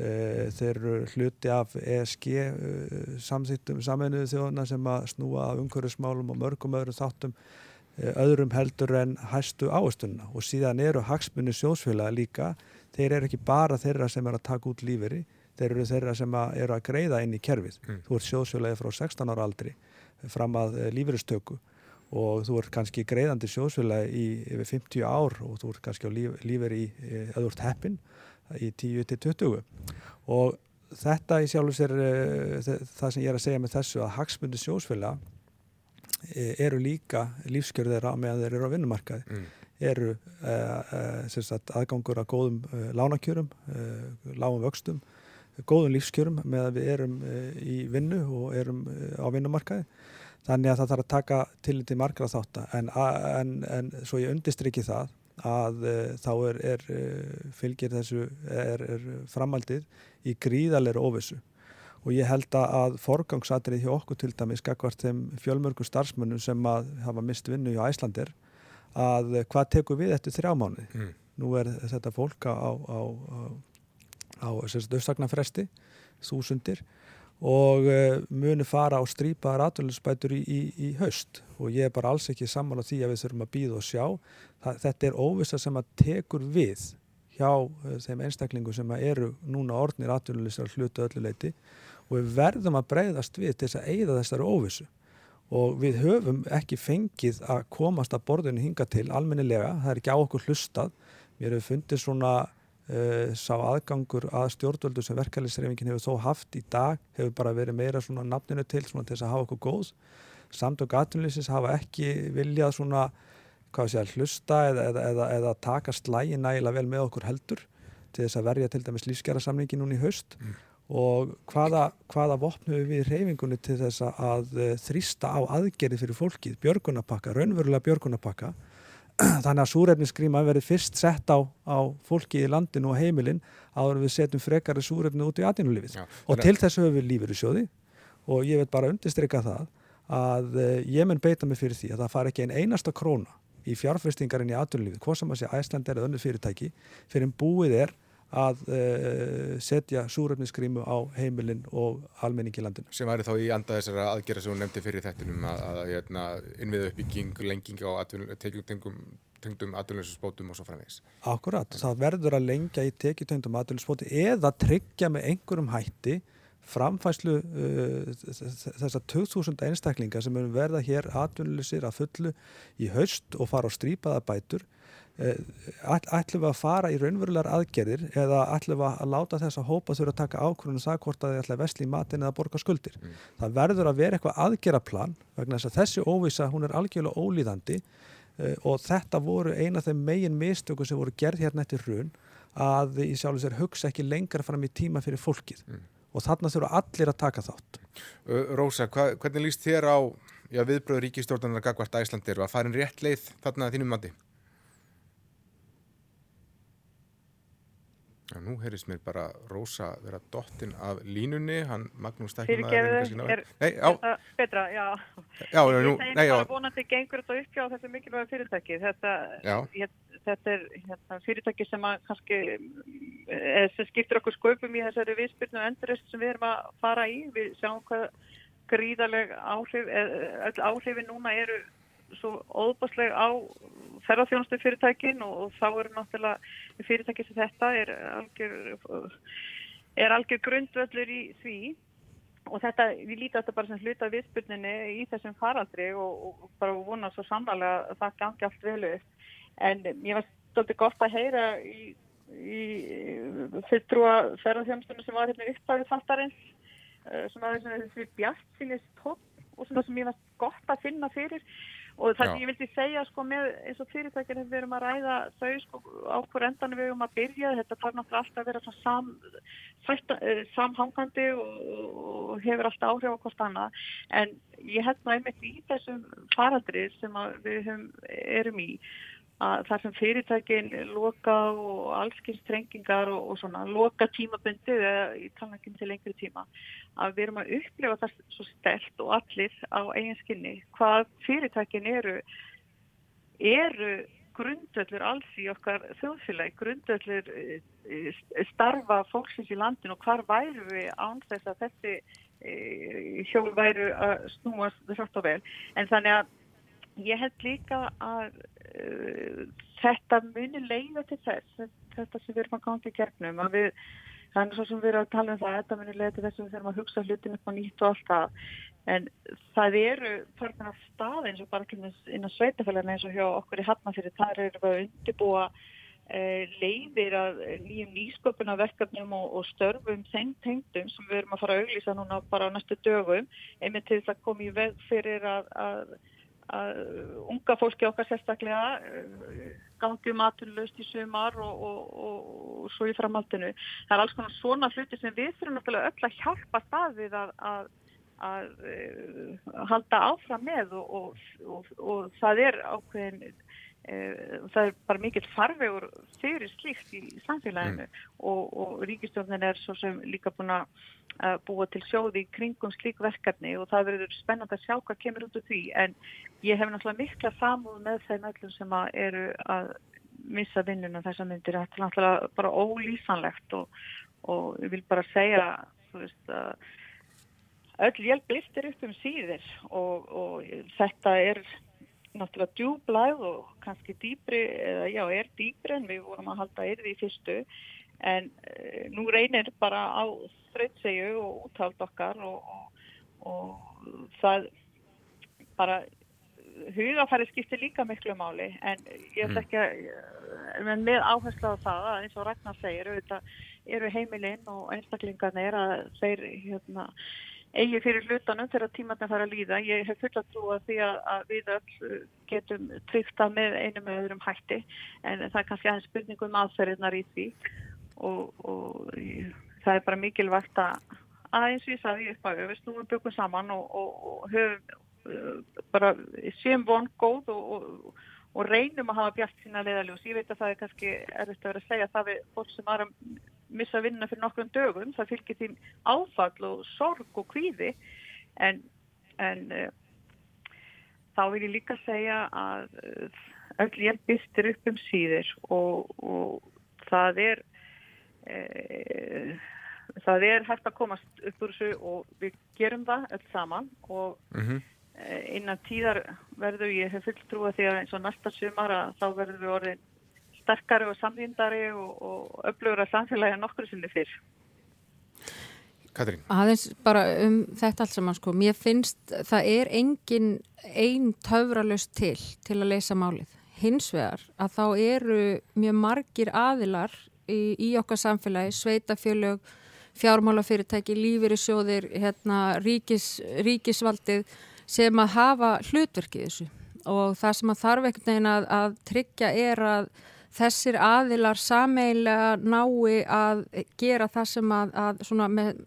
þeir eru hluti af ESG samþýttum saminuðu þjóðana sem að snúa af umhverfismálum og mörgum öðrum þáttum Eh, öðrum heldur en hæstu áherstunna og síðan eru hagsmunni sjósfélaga líka, þeir eru ekki bara þeirra sem eru að taka út líferi, þeir eru þeirra sem að eru að greiða inn í kerfið. Mm. Þú ert sjósfélagi frá 16 ára aldri fram að eh, líferistöku og þú ert kannski greiðandi sjósfélagi í yfir 50 ár og þú ert kannski á líf, líferi í, eða eh, þú ert heppin í 10-20 og þetta í sjálfur sér það sem ég er að segja með þessu að hagsmunni sjósfélaga E, eru líka lífskjörðir á meðan þeir eru á vinnumarkaði. Mm. eru uh, sagt, aðgangur að góðum lánakjörum lágum vöxtum góðum lífskjörum meðan við erum í vinnu og erum á vinnumarkaði. Þannig að það þarf að taka til til margra þáttar en, en, en svo ég undistriki það að þá er, er fylgir þessu er, er framaldið í gríðalegri óvissu. Og ég held að forgangsatrið hjá okkur til dæmis skakvart þeim fjölmörgum starfsmönnum sem að hafa mist vinnu hjá Æslandir að hvað tekur við eftir þrjá mánu mm. nú er þetta fólk á, á, á, á auðsagnarfresti þúsundir og uh, muni fara á strípaðar atvinninsbætur í, í, í haust. Og ég er bara alls ekki sammála því að við þurfum að býða og sjá. Það, þetta er óvisa sem að tekur við hjá uh, þeim einstaklingu sem eru núna orðnir atvinnulisar hlutu öllu leiti og við verðum að breyðast við til þess að eigða þessari óvissu. Og við höfum ekki fengið að komast að borðinu hinga til almennilega, það er ekki á okkur hlustað. Mér hefur fundið svona uh, sá aðgangur að stjórnvöldu sem verkefælisreifingin hefur þó haft í dag hefur bara verið meira svona nafninu til svona til þess að hafa okkur góð. Samtök atvinnlýsins hafa ekki viljað svona sé, hlusta eða, eða, eða, eða taka slægi nægilega vel með okkur heldur til þess að verja til dæmis lífskjara samlingi núni í haust. Mm. Og hvaða, hvaða vopnum við reyfingunni til þess að eh, þrýsta á aðgerði fyrir fólkið, björgunapakka, raunverulega björgunapakka þannig að súrefnisgríma verið fyrst sett á, á fólki í landinu og heimilin áður við setjum frekari súrefni út í atvinnulífið. Já, og til þessu höfum við lífur í sjóði og ég veit bara undirstryka það að eh, ég mun beita mig fyrir því að það fari ekki ein einasta króna í fjárfestingarinn í atvinnulífið, hvað sem að sé æsland eða önnur fyrirtæki, fyrir en búið er að uh, setja súrefnisgrímu á heimilin og almenning í landinu. sem væri þá í anda þessara aðgerða sem hún nefndi fyrir þettinum að, að, að hérna, innviða uppbygging, lenging á tekjutengum tengdum atvinnuleysisbótum og svo framvegis. Akkurat, það verður að lengja í tekitöndum atvinnuspóti eða tryggja með einhverjum hætti framfæslu uh, þessar 2000 einstaklinga sem verða hér atvinnuleysir að fullu í haust og fara á strípaða bætur ætlum við að fara í raunverulegar aðgerðir eða ætlum við að láta þess að hópa þurfa að taka ákvörðunum það hvort að þið ætla að vesli í matin eða borga skuldir. Mm. Það verður að vera eitthvað aðgeraplan vegna þess að þessi óvisa hún er algjörlega ólíðandi uh, og þetta voru eina af þeim megin mistöku sem voru gerð hérna eftir hrun að í sjálf sér hugsa ekki lengra fram í tíma fyrir fólkið Mm. og þarna þurfa allir að taka þátt. Ö, Rósa, hva, hvernig líst þér á viðbröður ríkistjórnarinnar gagvart Æslandir og að farin rétt leið þarna að þínum mandi? Já, nú heyrðist mér bara Rósa vera dottin af línunni, hann Magnús Stækjum Fyrirgefðu, er Nei, já, þetta betra, já. já, Ég nú, nei, já, bara vonandi gengur þetta upp hjá þessu mikilvæga fyrirtæki. Þetta, já, ég, þetta er hérna, fyrirtæki sem að kannski eh, sem skiptir okkur sköpum í þessari viðspyrnu og endurist sem við erum að fara í. Við sjáum hvað gríðaleg áhrif, eh, öll áhrifin núna eru svo óbásleg á ferðarþjónustu fyrirtækin og, og þá eru náttúrulega fyrirtæki sem þetta er algjör, er algjör grundvöllur í því. Og þetta, við lítið þetta bara sem hluta viðspurninni í þessum faraldri og, og bara vona svo samlega að það gangi allt vel upp. En ég var stoltið gott að heyra í, í fulltrúa ferðarþjónustunum sem var hérna upphæfið þáttarins sem var þessi bjart sínist tótt og svona sem ég var gott að finna fyrir og það sem ég vildi segja sko með eins og fyrirtækir við erum að ræða þau sko á hver endan við erum að byrja þetta þarf náttúrulega alltaf að vera svona sam, sætta, eh, samhangandi og, og hefur alltaf áhrif á hvort annað. En ég held nú einmitt í þessum faraldri sem við höfum, erum í að þar sem fyrirtækin loka og allskins trengingar og, og svona loka tímabundið eða í talningin til lengri tíma að við erum að upplifa það svo stelt og allir á eigin skinni hvað fyrirtækin eru eru grundöllur alls í okkar þjóðfélagi, grundöllur eh, starfa fólksins í landin og hvar væru við án þess að þessi eh, hjól væru að snúast þátt og vel. En þannig að ég held líka að uh, þetta muni leiða til þess, þetta sem við erum að ganga í gegnum, að við er svo sem við erum að tala um það, þetta munir leiða til þess að við þurfum að hugsa hlutin upp á nýtt og allt það. En það eru þarna af stað eins og bara ekki inn á sveitafélagina eins og hjá okkur í Hafnafyrir. Það eru að undirbúa eh, leiðir að nýjum nýsköpuna verkefnum og, og störfum þeim tengdum sem við erum að fara að auglýsa núna bara á næstu dögum. Einmitt til þess að koma í veg fyrir að, að að unga fólki okkar sérstaklega uh, gangi um aturlaust í sumar og, og, og, og svo í framhaldinu. Það er alls konar svona hluti sem við þurfum náttúrulega öll að hjálpa staðið að, að, að uh, halda áfram með og það er ákveðin uh, það er bara mikill farvegur fyrir slíkt í samfélaginu mm. og ríkistjónin er svo sem líka búin að búa til sjóði í kringum slík verkefni og það verður spennand að sjá hvað kemur út úr því en ég hef náttúrulega mikla samúð með þeim öllum sem að eru að missa vinnuna þessar myndir þetta er náttúrulega bara ólýsanlegt og, og ég vil bara segja þú veist að öll hjálp liftir upp um síðir og, og þetta er náttúrulega djúblæð og kannski dýbri, eða já, er dýbri en við vorum að halda yfir því fyrstu. En e, nú reynir bara á þrautsegu og úthald okkar og, og, og það bara hugafæri skiptir líka miklu máli. En ég ætla ekki að en með áherslu á það að eins og Ragnar segir auðvitað eru heimilinn og einstaklingarnir að þeir hérna eigi fyrir hlutanum þegar tímatinn fara að líða. Ég hef full að trúa því að, að við öll getum tryggt að með einu með öðrum hætti en það er kannski aðeins spurningum aðferðinar í því og, og það er bara mikilvægt að aðeins við sagði upp að við snúum byggum saman og, og, og höfum uh, bara séum von góð og, og reynum að hafa bjart sína leiðaljós. Ég veit að það er kannski erfitt að vera að segja að það við fólk sem er að missa vinna fyrir nokkrum dögum, það fylgir því áfall og sorg og kvíði en, en uh, þá vil ég líka segja að uh, öll hjálp byrstir upp um síður og, og það er uh, það er hægt að komast upp úr þessu og við gerum það öll saman og mm -hmm. Eh, innan tíðar verður ég hef fullt trúa því að eins og næsta sumar að þá verður við orðin sterkari og samvindari og, og öflugur að samfélagi að nokkur sinni fyrr. Katrín? Aðeins bara um þetta allt saman sko, mér finnst það er engin einn töfralust til til að leysa málið. Hins vegar að þá eru mjög margir aðilar í, í okkar samfélagi, sveitafjölög, fjármálafyrirtæki, lífyrirsjóðir, hérna, ríkis, ríkisvaldið sem að hafa hlutverkið þessu og það sem að þarf einhvern veginn að, að tryggja er að þessir aðilar sameilega nái að gera það sem að, að svona, með,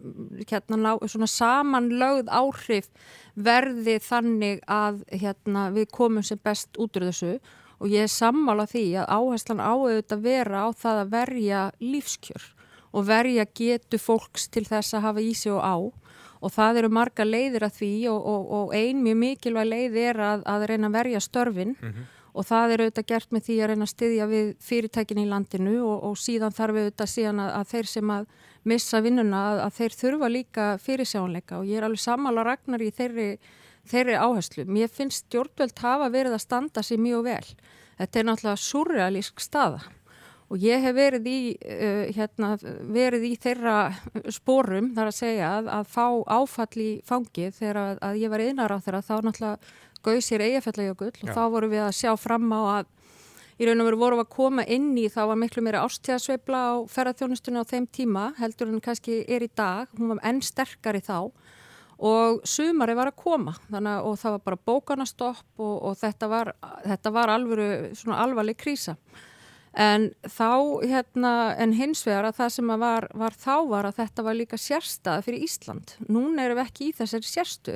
hérna, ná, svona samanlögð áhrif verði þannig að hérna, við komum sem best út úr þessu. Og ég er sammála því að áherslan áauðvitað vera á það að verja lífskjör og verja getu fólks til þess að hafa í sig og á. Og það eru marga leiðir að því og, og, og ein mjög mikilvæg leið er að, að reyna að verja störfin. Mm -hmm. Og það eru auðvitað gert með því að reyna að styðja við fyrirtækin í landinu og, og síðan þarf auðvitað síðan að, að þeir sem að missa vinnuna að, að þeir þurfa líka fyrirsjánleika og ég er alveg sammála ragnar í þeirri, þeirri áherslu. Mér finnst stjórnvöld hafa verið að standa sér mjög vel. Þetta er náttúrulega surrealísk staða og ég hef verið í, uh, hérna, verið í þeirra spórum þar að segja að, að fá áfall í fangið þegar að ég var einar á þeirra þá náttúrulega gauð sér eigafællajökull og þá vorum við að sjá fram á að í raun og veru vorum við að koma inn í þá var miklu meira ástíðasveifla á ferðarþjónustunni á þeim tíma heldur en kannski er í dag, hún var enn sterkari þá og sumari var að koma. Þannig, og það var bara bókanastopp og, og þetta var, þetta var svona alvarleg krísa En þá, hérna, en hins vegar að það sem að var, var þá var að þetta var líka sérstað fyrir Ísland. Núna erum við ekki í þessari sérstu.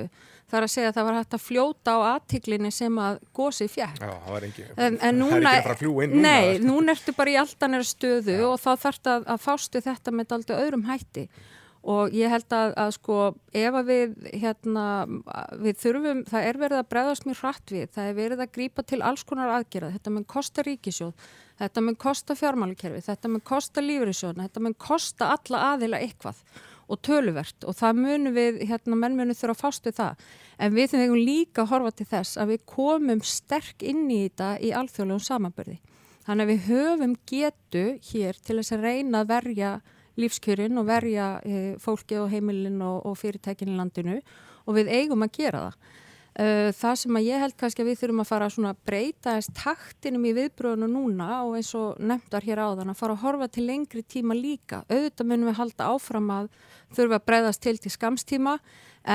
Það er að segja að það var hægt að fljóta á aðtiklinni sem að gósið fjæk. Já, það var ekki, en, en núna, er núna. Nei, núna ertu bara í aldanera stöðu Já. og þá þarf það að, að fástu þetta með aldrei öðrum hætti og ég held að, að sko ef að við hérna við þurfum, það er verið að bregðast mjög hratt við, það er verið að grípa til alls konar aðgerða, þetta mun kosta ríkisjóð þetta mun kosta fjármálukerfi þetta mun kosta lífriðsjóðna, þetta mun kosta alla aðila eitthvað. Og töluvert. Og það munum við, hérna menn munum þurfa að fástu það, en við þurfum líka að horfa til þess að við komum sterk inn í þetta í alþjóðlegum samanbyrði, þannig að við höfum getu hér til þess að reyna að verja lífskjörin og verja e, fólki og heimilin og, og fyrirtækin í landinu og við eigum að gera það. Uh, það sem að ég held kannski að við þurfum að fara að breyta eins taktinum í viðbröðinu núna og eins og nefndar hér áðan að fara að horfa til lengri tíma líka. Auðvitað munum við halda áfram að þurfa að breyðast til til skamstíma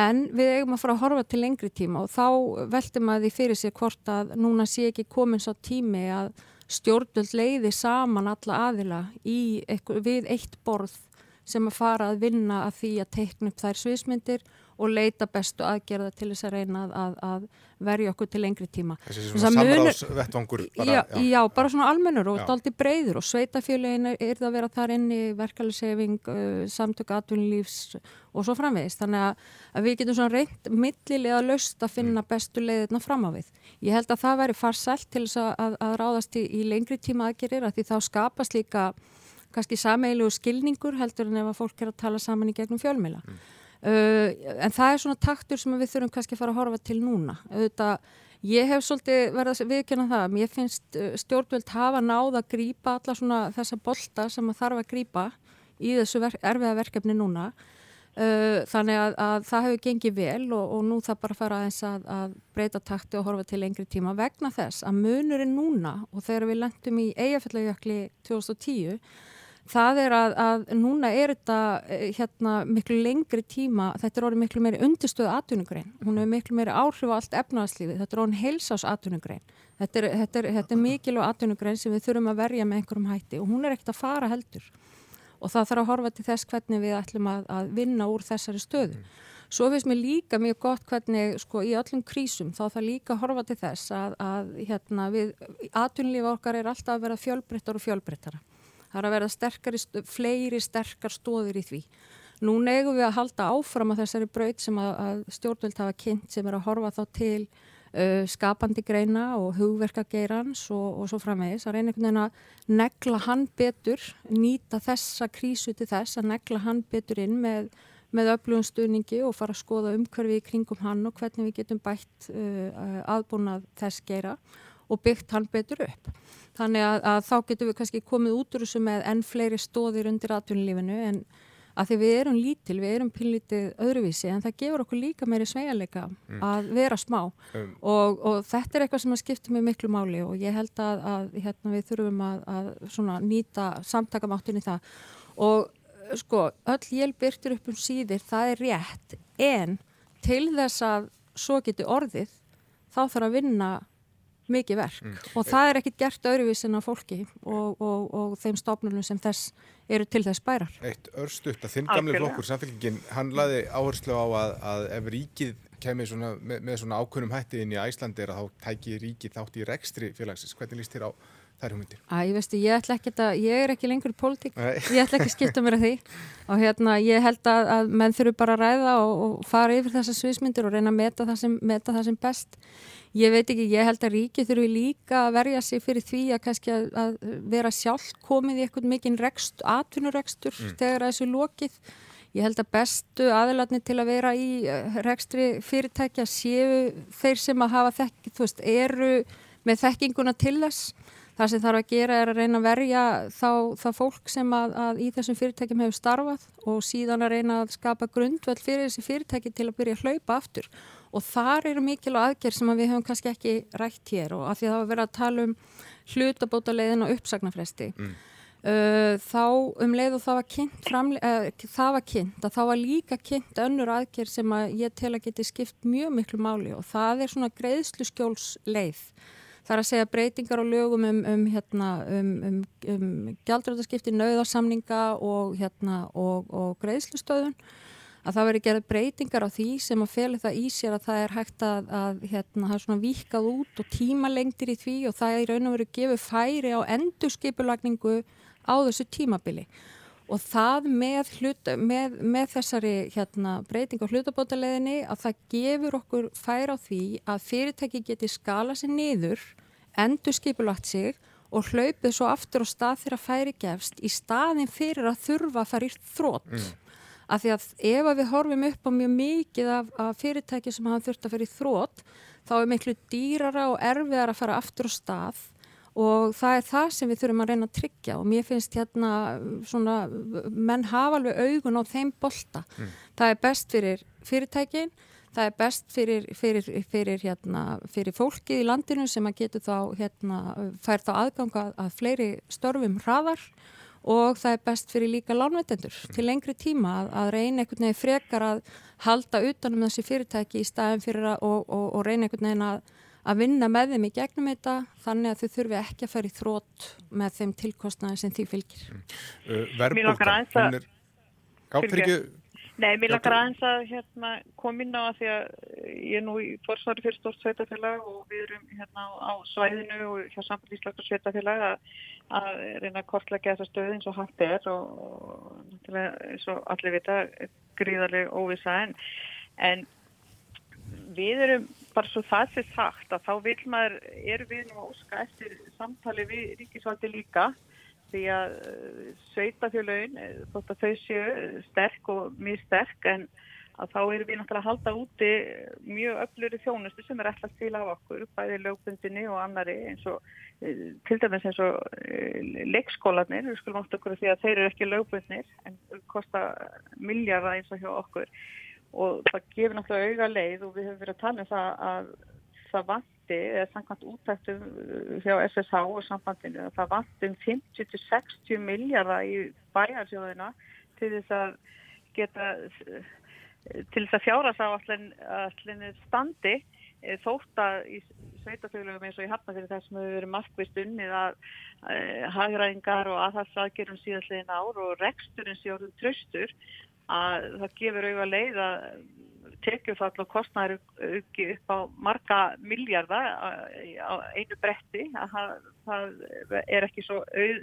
en við eigum að fara að horfa til lengri tíma og þá veltum að því fyrir sig hvort að núna sé ekki komin svo tími að stjórnvöld leiði saman alla aðila við eitt borð sem að fara að vinna að því að teikna upp þær sviðsmyndir og leita bestu aðgerða til þess að reyna að, að verja okkur til lengri tíma. Þessi svona samráðsvettvangur já, já. já, bara svona almennur og daldi breyður og sveitafjöluðin er það að vera þar inn í verkefælisefing, uh, samtök atvinnulífs og svo framvegist. Þannig að, að við getum svona reynd millilega löst að finna mm. bestu leiðirna fram á við. Ég held að það veri farsælt til þess að, að ráðast í, í lengri tíma aðgerir að því þá skapast líka kannski sameilu skilningur heldur en ef að fólk er að tala saman í gegnum fjölmila. Mm. Uh, en það er svona taktur sem við þurfum kannski að fara að horfa til núna. Auðvitað, ég hef svolítið verið að viðkjöna það, mér finnst uh, stjórnvöld hafa náð að grýpa alla svona þessa bolta sem það þarf að grýpa í þessu ver erfiða verkefni núna. Uh, þannig að, að það hefur gengið vel og, og nú það bara fara aðeins að, að breyta takti og horfa til lengri tíma vegna þess að munurinn núna og þegar við lendum í eigafællajökli 2010 það er að, að núna er þetta eh, hérna miklu lengri tíma, þetta er orðið miklu meiri undirstöðu atvinnugrein, hún er miklu meiri áhrif á allt efnaðarslífi, þetta er orðin heilsás atvinnugrein, þetta er, þetta er, þetta er mikilvæg atvinnugrein sem við þurfum að verja með einhverjum hætti og hún er ekkert að fara heldur. Og það þarf að horfa til þess hvernig við ætlum að, að vinna úr þessari stöðu. Svo finnst mér líka mjög gott hvernig sko í öllum krísum þá það líka horfa til þess að, að hérna við, atvinnlífa okkar er alltaf að vera fjölbryttar og fjölbryttara. Það er að vera sterkari, fleiri sterkar stóðir í því. Nú negum við að halda áfram á þessari braut sem að, að stjórnvöld hafa kynnt sem er að horfa þá til uh, skapandi greina og hugverkageirans og, og svo framvegis. Það er einhvern veginn að negla hann betur, nýta þessa krísu til þess að negla hann betur inn með með öflugum stuðningi og fara að skoða umhverfi í kringum hann og hvernig við getum bætt uh, aðbúnað þess geira og byggt hann betur upp. Þannig að, að þá getum við kannski komið út úr þessu með enn fleiri stóðir undir atvinnulífinu en að því við erum lítil, við erum pinlítið öðruvísi en það gefur okkur líka meiri sveigalega mm. að vera smá um. og, og þetta er eitthvað sem að skipta mjög miklu máli og ég held að, að hérna, við þurfum að, að nýta samtakamáttin í það og sko, öll hjálp byrtir upp um síðir, það er rétt en til þess að svo geti orðið, þá þarf að vinna mikið verk mm. og það er ekkit gert öðruvísin af fólki og, og, og þeim stofnunum sem þess eru til þess bærar. Eitt örstuðt að þinn gamli flokkur samfélgingin, hann laði áherslu á að, að ef ríkið kemur svona, með, með svona ákunnum hætti inn í Æslandi er að þá tæki ríkið þátt í rekstri félagsins. Hvernig líst þér á þær hugmyndir? Æ, ég veistu, ég ætla ekki að, ég er ekki lengur í pólitík, ég ætla ekki að skipta mér að því og hérna, ég held að, að menn þurfu bara að ræða og, og fara yfir þessar sviðsmyndir og reyna að meta það sem, meta það sem best. Ég veit ekki, ég held að ríki þurfu líka að verja sig fyrir því að kannski að, að vera sjálf komið í eitthvað mikinn rekst, atvinnurekstur mm. þegar þessu lokið. Ég held að bestu aðilatni til að vera í eh, rekstri fyrirtækja séu þeir sem að hafa þekk, þú veist, eru með þekkinguna til þess Það sem þarf að gera er að reyna að verja þá, þá fólk sem að, að í þessum fyrirtækjum hefur starfað og síðan að reyna að skapa grundvöld fyrir þessi fyrirtæki til að byrja að hlaupa aftur. Og þar eru mikilvæg aðgerð sem að við hefum kannski ekki rætt hér og að því að það var verið að tala um hlutabóta leiðin og uppsagnarfresti. Mm. Uh, þá um leið og það var kynnt, uh, það var kynnt að það var líka kynnt önnur aðgerð sem að ég tel að geti skipt mjög miklu máli og það er svona greiðslu skjóls leið Það er að segja breytingar á lögum um, um, hérna, um, um, um gjaldræðarskipti, nauðarsamninga og, hérna, og, og greiðslustöðun að það veri gerð breytingar á því sem að feli það í sér að það er hægt að, að hérna, það er svona vikað út og tímalengtir í því og það er raun og veru gefið færi á endurskipulagningu á þessu tímabili og það með, hlut, með, með þessari hérna, breyting á hlutabótaleðinni að það gefur okkur fær á því að fyrirtæki geti skala sér niður, endur skipulagt sig og hlaupið svo aftur á stað þegar færi gefst í staðin fyrir að þurfa að fara í þrótt. Mm. Af því að ef að við horfum upp á mjög mikið af, af fyrirtæki sem hafa þurft að í þrótt þá er miklu dýrara og erfiðar að fara aftur á stað og það er það sem við þurfum að reyna að tryggja og mér finnst hérna svona, menn hafa alveg augun á þeim bolta. Mm. Það er best fyrir fyrirtækin, það er best fyrir, fyrir, fyrir, hérna, fyrir fólkið í landinu sem að getur þá, hérna, fær þá aðganga að fleiri störfum hraðar og það er best fyrir líka lánveitendur mm. til lengri tíma að, að reyna einhvern veginn frekar að halda utanum þessi fyrirtæki í staðin fyrir að og, og, og reyna einhvern veginn að að vinna með þeim í gegnum þetta þannig að þau þurfi ekki að fara í þrótt með þeim tilkostnaði sem því fylgir. Mm. Uh, Verðbólka, hún er... Gáfyrir ekki... Nei, mér langar aðeins að hérna, koma inn á að því að ég er nú í forsvari fyrir stort sveitafélag og við erum hérna á svæðinu og hjá sambandíslöktur sveitafélag að, að reyna að kortlega þessa stöð eins og hægt er og, og eins og allir vita gríðarlega óvisa en, en við erum bara svo það sé sagt að þá vil maður, er við nú óska eftir samtali við ríkisvaldi líka því að uh, sveitafjölögin, eh, þótt að þau séu sterk og mjög sterk en að þá erum við náttúrulega að halda úti mjög öfluri þjónustu sem er alltaf til af okkur, bæði lögbundinni og annari eins og eh, til dæmis eins og leikskólanir, við skulum átt okkur því að þeir eru ekki lögbundnir en kosta miljardar eins og hjá okkur. Og það gefur náttúrulega auga leið og við höfum verið að tala um það að það vanti, eða samkvæmt útæktum hjá SSH og sambandinu að það vanti um 50-60 miljardar í bæjarsjóðina til þess að geta til þess að fjára sá allir standi. eh, þótt að í sveitafélagum eins og í hafnafyrir þessum hefur verið markvist unnið að e, hagræðingar og aðhalsaðgerum síðastlegin ár og reksturinn síðan tröstur að það gefur auðvað leið að tekjufall og kostnæður auki upp á marga miljardar á einu bretti það, það er ekki svo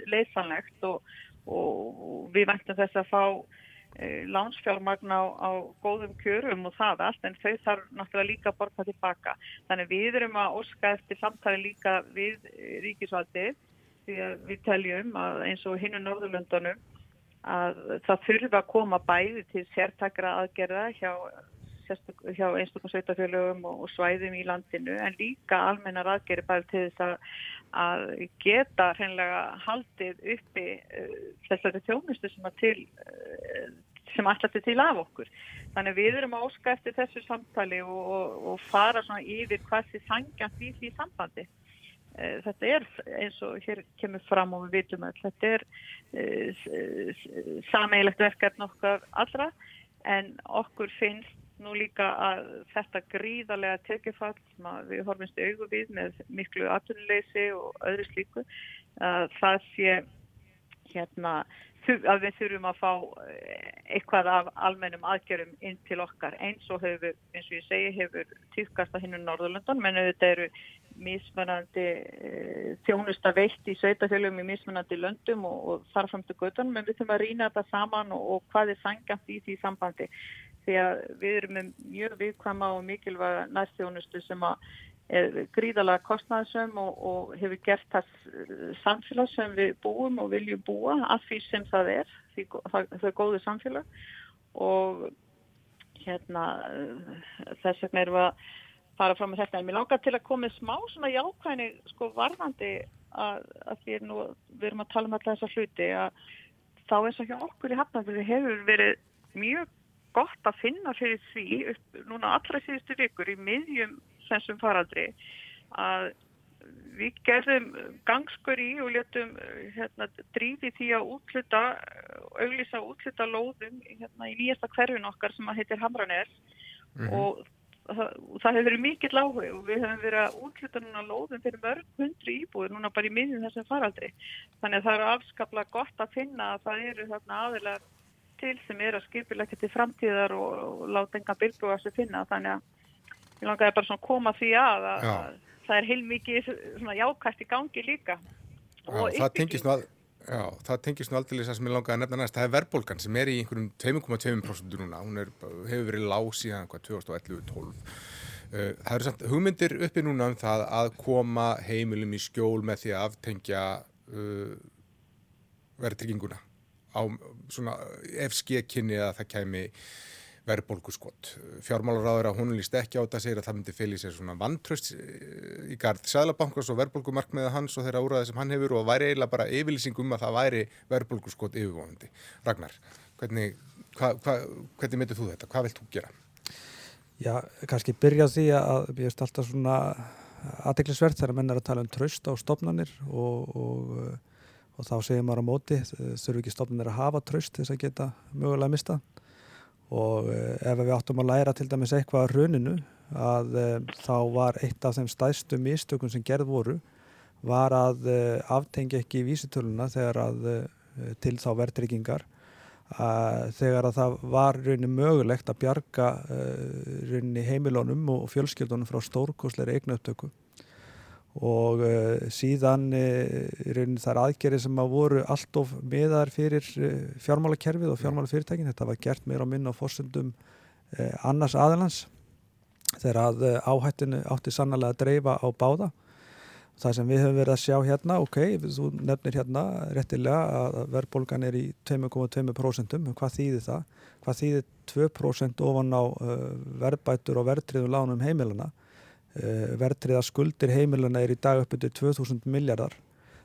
leiðsanlegt og, og við væntum þess að fá lánsfjármagn á, á góðum kjörum og það allt en þau þarf náttúrulega líka að borga tilbaka þannig við erum að óska eftir samtali líka við ríkisvaldið því að við teljum að eins og hinn og Norðurlöndunum að það þurfa að koma bæði til sértakra aðgerða hjá, hjá einstaklega sveitafélögum og svæðum í landinu en líka almennar aðgerði bæði til þess að, að geta hreinlega haldið uppi uh, þessari þjónustu sem að til uh, sem alltaf til af okkur. Þannig við erum að óska eftir þessu samtali og, og, og fara svona yfir hvað þið sangjast í því sambandi. Eh, þetta er eins og hér kemur fram og við vitum að þetta er uh, sameigilegt verkefn okkar allra en okkur finnst nú líka að þetta gríðarlega tekifall sem við horfumst auðvu við með miklu aðtunleysi og öðru slíku að það sé hérna að við þurfum að fá eh, eitthvað af almennum aðgjörum inn til okkar. Eins og hefur, eins og ég segi, hefur týrkast að hinn um Norðurlundan, menn auðvitað eru mismunandi e, þjónusta veitt í sveitafjölum í mismunandi löndum og, og þarfram til göttunum, en við þurfum að rýna þetta saman og, og hvað er sangjant í því sambandi því að við erum með mjög viðkvæma og mikilvæga næstþjónustu sem að gríðalega kostnæðsum og, og hefur gert það eh, samfélag sem við búum og viljum búa af því sem það er, því, það, það er góðu samfélag. Og hérna þess vegna erum við að fara fram með þetta. En mér langar til að koma smá svona jákvæðni sko varðandi að, að því nú, við erum að tala um alltaf þessa hluti að þá eins og hjá okkur í Hafnarfjörði hefur verið mjög gott að finna fyrir því upp núna allra síðustu vikur í miðjum þessum faraldri að við gerðum gangskur í og letum hérna, drífi því að útluta, auglýsa útluta lóðum hérna, í nýjasta hverfin okkar sem að heitir Hamranær mm -hmm. og það, það hefur verið mikill áhug og við hefum verið að útluta núna lóðum fyrir mörg hundru íbúið núna bara í miðjum þessum faraldri. Þannig að það eru afskaplega gott að finna að það eru þarna aðilar til sem eru að skipilegja til framtíðar og, og láta enga bilbúa að finna. Þannig að ég langaði bara svona koma því að, að, að það er heilmikið svona jákvægt í gangi líka. Já, það tengist nú að Já, það tengist nú aldrei þess að sem ég langaði að nefna næst. Það er verðbólgan sem er í einhverjum 2,2% núna, hún er, hefur verið lág síðan 2011-12 uh, Það eru samt hugmyndir uppi núna um það að koma heimilum í skjól með því að aftengja uh, verðtrygginguna á svona skekkinni að það kemi verðbólguskott. Fjármálaráður að hún líst ekki á þetta, segir að það myndi fylgja sér svona vantröst í gard Sælabankars og verðbólgumarkmiða hans og þeirra úræði sem hann hefur og væri eiginlega bara yfirlýsing um að það væri verðbólguskott yfirvonandi. Ragnar, hvernig, hva, hva, hvernig myndir þú þetta? Hvað vilt þú gera? Já, kannski byrja því að ég veist alltaf svona aðdeklisvert þegar menn er að tala um tröst á stopnarnir og, og, og þá segir maður á móti þurfu ekki stopnarnir að hafa tröst þess að geta mögulega mistað? Og eh, ef við áttum að læra til dæmis eitthvað á rauninu að e, þá var eitt af þeim stæðstu mistökum sem gerð voru var að e, aftengja ekki vísitöluna þegar að til þá verðryggingar þegar að það var rauninni mögulegt að bjarga rauninni heimilónum og fjölskyldunum frá stórkosleiri eignaupptöku og uh, síðan uh, þar aðgerið sem að voru allt of miðar fyrir uh, fjármálakerfið og fjármálafyrirtækin þetta var gert meira á minna á fórsöndum annars aðalans þegar að áhættinu átti sannlega að dreifa á báða. Það sem við höfum verið að sjá hérna ok, þú nefnir hérna réttilega að verðbólgan er í 2,2% hvað þýðir það? Hvað þýðir 2% ofan á verðbætur og verðtriðum lánum heimilana Eh, verðtriða skuldir heimilana er í dag upp yfir 2000 miljardar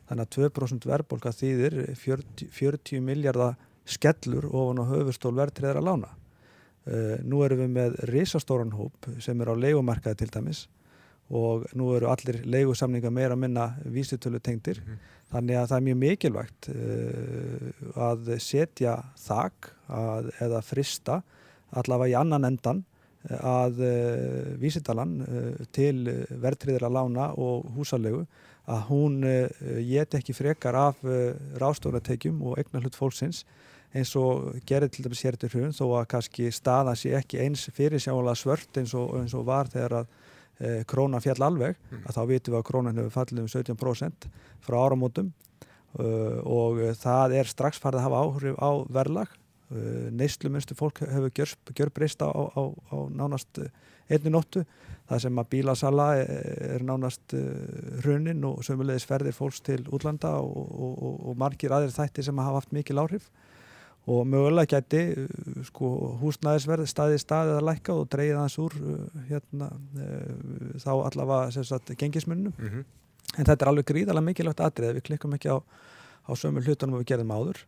þannig að 2% verðbólka þýðir 40, 40 miljardar skellur ofan á höfustól verðtriðar að lána. Uh, nú erum við með risastóran hóp sem er á leikumarkaði til dæmis og nú eru allir leigusamninga meira að minna vísitölu tengdir mm þannig að það er mjög mikilvægt uh, að setja þak að, eða frista allavega í annan endan að uh, vísitalan uh, til verðtriðra lána og húsalegu að hún geti ekki frekar af rástofatekjum og egnar hlut fólksins eins og gerir til dæmis hér til hrun þó að kannski staða sé ekki eins fyrir sjálega svört eins og, eins og var þegar að e, krónan fjall alveg mm. að þá vitum við að krónan hefur fallið um 17% frá áramótum uh, og það er strax farið að hafa áhrif á verðlag neyslumunstu fólk hefur gjör, gjör breyst á, á, á nánast einni nóttu. Það sem að bílasala er nánast hrunin og sömulegis ferðir fólks til útlanda og, og, og margir aðrir þætti sem hafa haft mikil áhrif. Og mögulega gæti sko, húsnæðisverð staði staðið að lækka og dreyja þans úr hérna, þá allavega sagt, gengismunum mm -hmm. en þetta er alveg gríðalega mikilvægt aðrið við klikkum ekki á, á sömu hlutunum við gerðum áður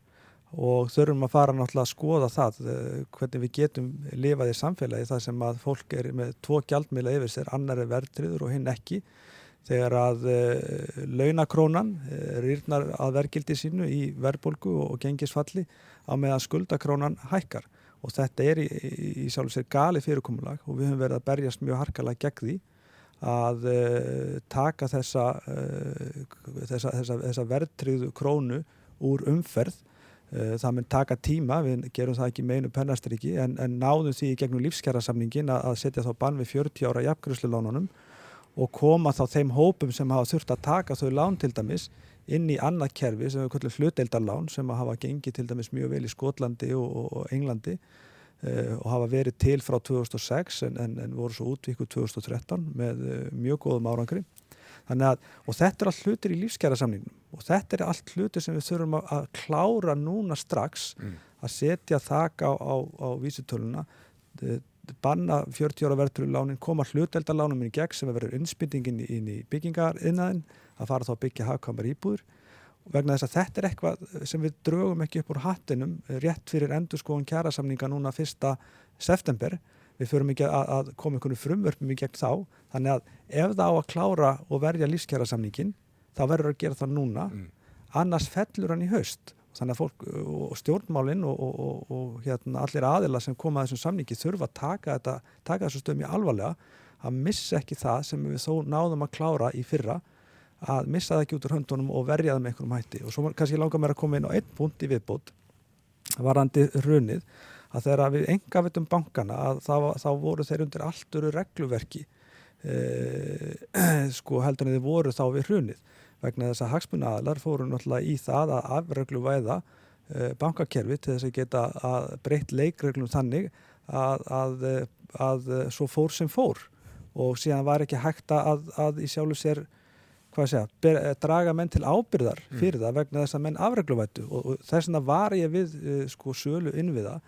og þurfum að fara náttúrulega að skoða það eh, hvernig við getum lifað í samfélagi það sem að fólk er með tvo gjaldmila yfir sér, annar er verðtriður og hinn ekki. Þegar að uh, launakrónan uh, rýrnar að vergildi sínu í verðbólgu og, og gengisfalli á meðan skuldakrónan hækkar. Og þetta er í, í, í sjálf og sér gali fyrirkomulag og við höfum verið að berjast mjög harkalega gegn því að uh, taka þessa, þessa, þessa, þessa verðtriðu krónu úr umferð það mun taka tíma, við gerum það ekki meinu pennastriki en, en náðum því gegnum lífskjærasamningin að, að setja þá bann við 40 ára jafngrúslulánunum og koma þá þeim hópum sem hafa þurft að taka þau lán til dæmis inn í annað kerfi sem við kallum hlutdeildarlán sem hafa gengið til dæmis mjög vel í Skotlandi og, og, og Englandi uh, og hafa verið til frá 2006 en, en, en voru svo útvíkuð 2013 með uh, mjög góðum árangri. Að, og þetta er allt hlutir í lífskjærasamningnum og þetta er allt hlutir sem við þurfum að, að klára núna strax mm. að setja þak á, á, á vísutöluna banna 40 ára verðtölulánin koma hluteldalánum inn í gegn sem verður innspyndingin inn í byggingariðnaðin að fara þá að byggja hafkamar íbúður vegna þess að þetta er eitthvað sem við draugum ekki upp úr hattinum rétt fyrir endur skoðun kjærasamninga núna fyrsta september við förum ekki að, að koma einhvern frumvörpum í gegn þá. Þannig að ef það á að klára og verja lífskjara samningin þá verður að gera það núna. Mm. annars fellur hann í haust. Þannig að fólk og stjórnmálinn og, og, og, og hérna, allir aðila sem koma að þessum samningi þurfa að taka, þetta, taka þessu stöðum í alvarlega. Að missa ekki það sem við þó náðum að klára í fyrra. Að missa það ekki út úr höndunum og verja það með einhverjum hætti. Og svo kannski langar mér að koma inn á einn punkt í viðbót varandi runið að þegar við enga vitum bankana að þá, þá voru þeir undir allturu regluverki eh, sko heldur en þið voru þá við hrunið vegna þess að hagsmunnaðalar fóru náttúrulega í það að afreglu væða eh, bankakerfi til þess að geta að breytt leikreglum þannig að, að, að svo fór sem fór og síðan var ekki hægt að, að í sjálfu sér segja, ber, draga menn til ábyrðar mm. fyrir mm. það vegna þess að menn afregluvættu og, og þess vegna var ég við uh, sko sölu innviða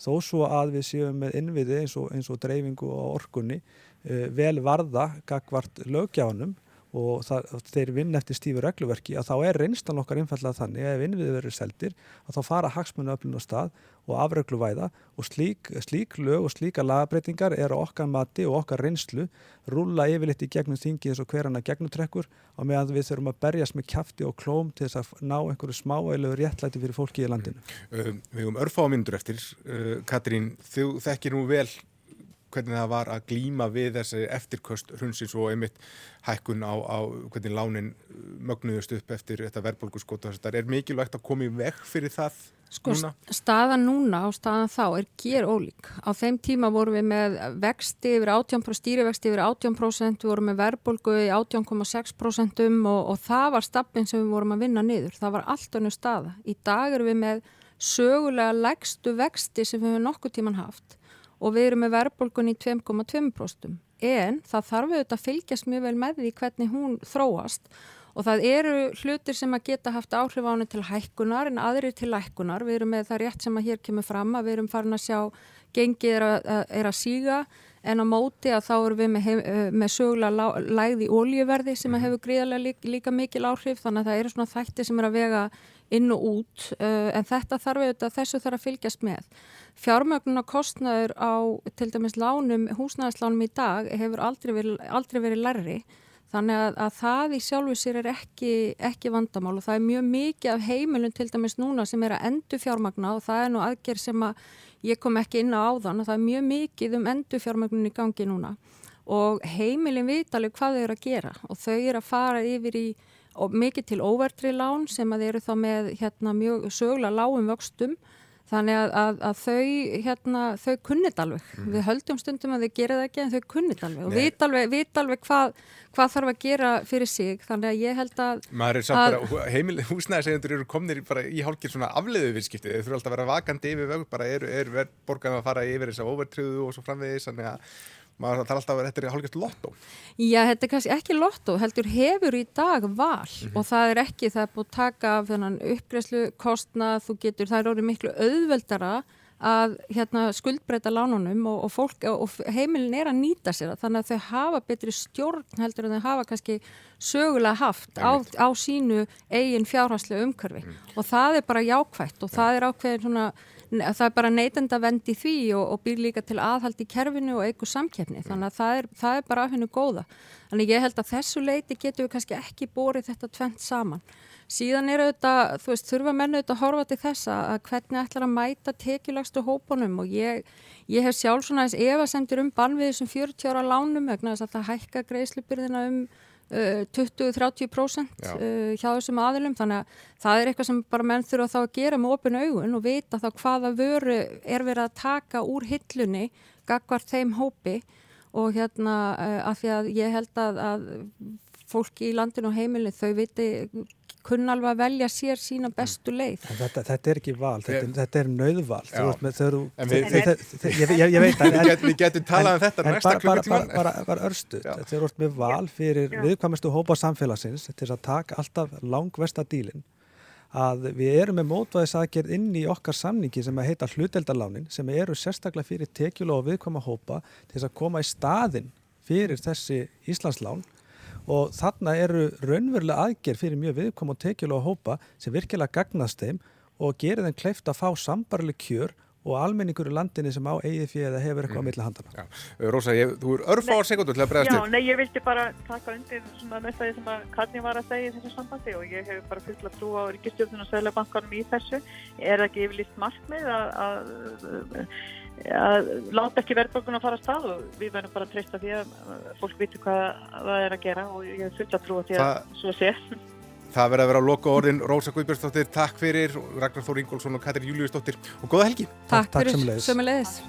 þó svo að við séum með innviði eins og, eins og dreifingu og orkunni uh, vel varða gagvart lögjáðanum og það, þeir vinna eftir stífu regluverki að þá er reynslan okkar einfallega þannig að ef innviði verður seldir að þá fara hagsmunni öflun á stað og afregluvæða og slík, slík lög og slíka lagabreitingar er okkar mati og okkar reynslu rúla yfirleitt í gegnum þingi eins og hverjana gegnutrekkur og meðan við þurfum að berjast með kæfti og klóm til þess að ná einhverju smáægilegu réttlæti fyrir fólki í landinu. Mm. Við höfum örfámyndur eftir. Katrín, þú þekkir nú vel hvernig það var að glýma við þessi eftirköst hrunsins og einmitt hækkun á, á hvernig lánin mögnuðust upp eftir þetta verðbólguskóta þetta er mikilvægt að koma í veg fyrir það sko, núna? Staðan núna og staðan þá er ger ólík á þeim tíma vorum við með vexti yfir 18%, stýrivexti yfir 18% við vorum með verðbólgu í 18,6% og, og það var stappin sem við vorum að vinna niður, það var allt önnu staða. Í dag erum við með sögulega legstu vexti sem við hefum nokkuð tíman haft og við erum með verðbólgun í 2,2% en það þarf auðvitað að fylgjast mjög vel með því hvernig hún þróast og það eru hlutir sem að geta haft áhrif á henni til hækkunar en aðrir til hækkunar. Við erum með það rétt sem að hér kemur fram að við erum farin að sjá gengið er að, er að síga en á móti að þá erum við með, með sögulega lægð í ólíuverði sem mhm. hefur gríðarlega líka, líka mikil áhrif þannig að það eru svona þætti sem er að vega inn og út en þetta þarf auðvitað þessu þarf að fylgjast með. Fjármögnuna kostnaður á til dæmis lánum, húsnæðislánum í dag hefur aldrei verið, aldrei verið lærri þannig að, að það í sjálfu sér er ekki, ekki vandamál og það er mjög mikið af heimilun til dæmis núna sem er að endu fjármagna og það er nú aðgerð sem að ég kom ekki inn á áðan og það er mjög mikið um endu fjármagnun í gangi núna. Og heimilin vitaleg hvað þau eru að gera og þau eru að fara yfir í mikið til óvertri lán sem að eru þá með hérna, mjög sögulega lágum vöxtum þannig að, að, að þau, hérna, þau kunnit alveg. Mm. Við höldum stundum að þau gera það ekki en þau kunnit alveg og vit alveg, vit alveg hvað, hvað þarf að gera fyrir sig. Þannig að ég held að... Maður er samt bara, heimil, húsnæðisegjandur eru komnir bara í hálkir svona afleiðu viðskipti. Þau þurfa alltaf að vera vakandi yfir vögg, bara eru er, borgan að fara yfir þess að overtriðu og svo framvegis, þannig að maður þarf alltaf að vera, þetta er hálfgeft lottó. Já, þetta er kannski ekki lottó, heldur hefur í dag val. Mm -hmm. og það er ekki, það er búið að taka af uppgreðslu kostnað, þú getur, það er orðið miklu auðveldara að hérna, skuldbreyta lánunum og, og, fólk, og heimilin er að nýta sér þannig að þau hafa betri stjórn heldur en þau hafa kannski sögulega haft á, á sínu eigin fjárháslega umkörfi mm. og það er bara jákvægt og það er ákveðin svona það er bara neytenda vend í því og, og býr líka til aðhald í kerfinu og eigu samkeppni. Mm. þannig að það er, það er bara af hennu góða. Þannig ég held að þessu leiti getur við kannski ekki borið þetta tvent saman. Síðan er auðvitað, þú veist, þurfa mennu auðvitað að horfa til þessa að hvernig ætlar að mæta tekjulagstu hópunum og ég, ég hef sjálf svona þess efasendur um bann við þessum 40 ára lánum vegna þess að það hækka greiðslubyrðina um 20-30% uh, uh, hjá þessum aðilum. Þannig að það er eitthvað sem bara menn þurfa þá að gera með opinu augun og vita þá hvaða vöru er verið að taka úr hillunni gagvar þeim hópi. Og hérna uh, af því að ég held að, að fólki í landinu og heimilinu þau viti kunna alveg að velja sér sína bestu leið. Þetta, þetta er ekki val, þetta, þetta er nauðval. Ég veit að... Við getum talað um þetta næsta klukkutíman. Bara, bara örstu, þetta er orðið með val fyrir viðkvæmustu hópa samfélagsins til að taka alltaf langvesta dílinn að við erum með mótvæðisaðgerð inn í okkar samningi sem að heita hluteldalánin sem eru sérstaklega fyrir tekjulega og viðkvæma hópa til þess að koma í staðin fyrir þessi Íslandslán og þarna eru raunverulega aðgerð fyrir mjög viðkom og tekjulega hópa sem virkilega gagnast þeim og gerir þeim kleift að fá sambarleg kjör og almenningur í landinni sem á eigið fyrir eða hefur eitthvað mm. á milli handana. Já. Rósa, ég, þú er örfáar sekundur til að bregðast upp. Já, nei, ég vildi bara taka undir svona næsta því sem að Katni var að segja í þessu sambandi og ég hef bara fullt að trú á Ríkistjóðun og Sælabankanum í þessu. Er það ekki yfirlýst markmið að, að að láta ekki verðbökun að fara að stað og við verðum bara að treysta því að fólk viti hvað það er að gera og ég er fullt að trúa því að Þa, svo sé. Það verður að vera á loka orðin. Rósa Guðbjörnsdóttir, takk fyrir. Ragnar Þór Ingólfsson og Katri Júliusdóttir og góða helgi. Takk, takk fyrir, sömulegis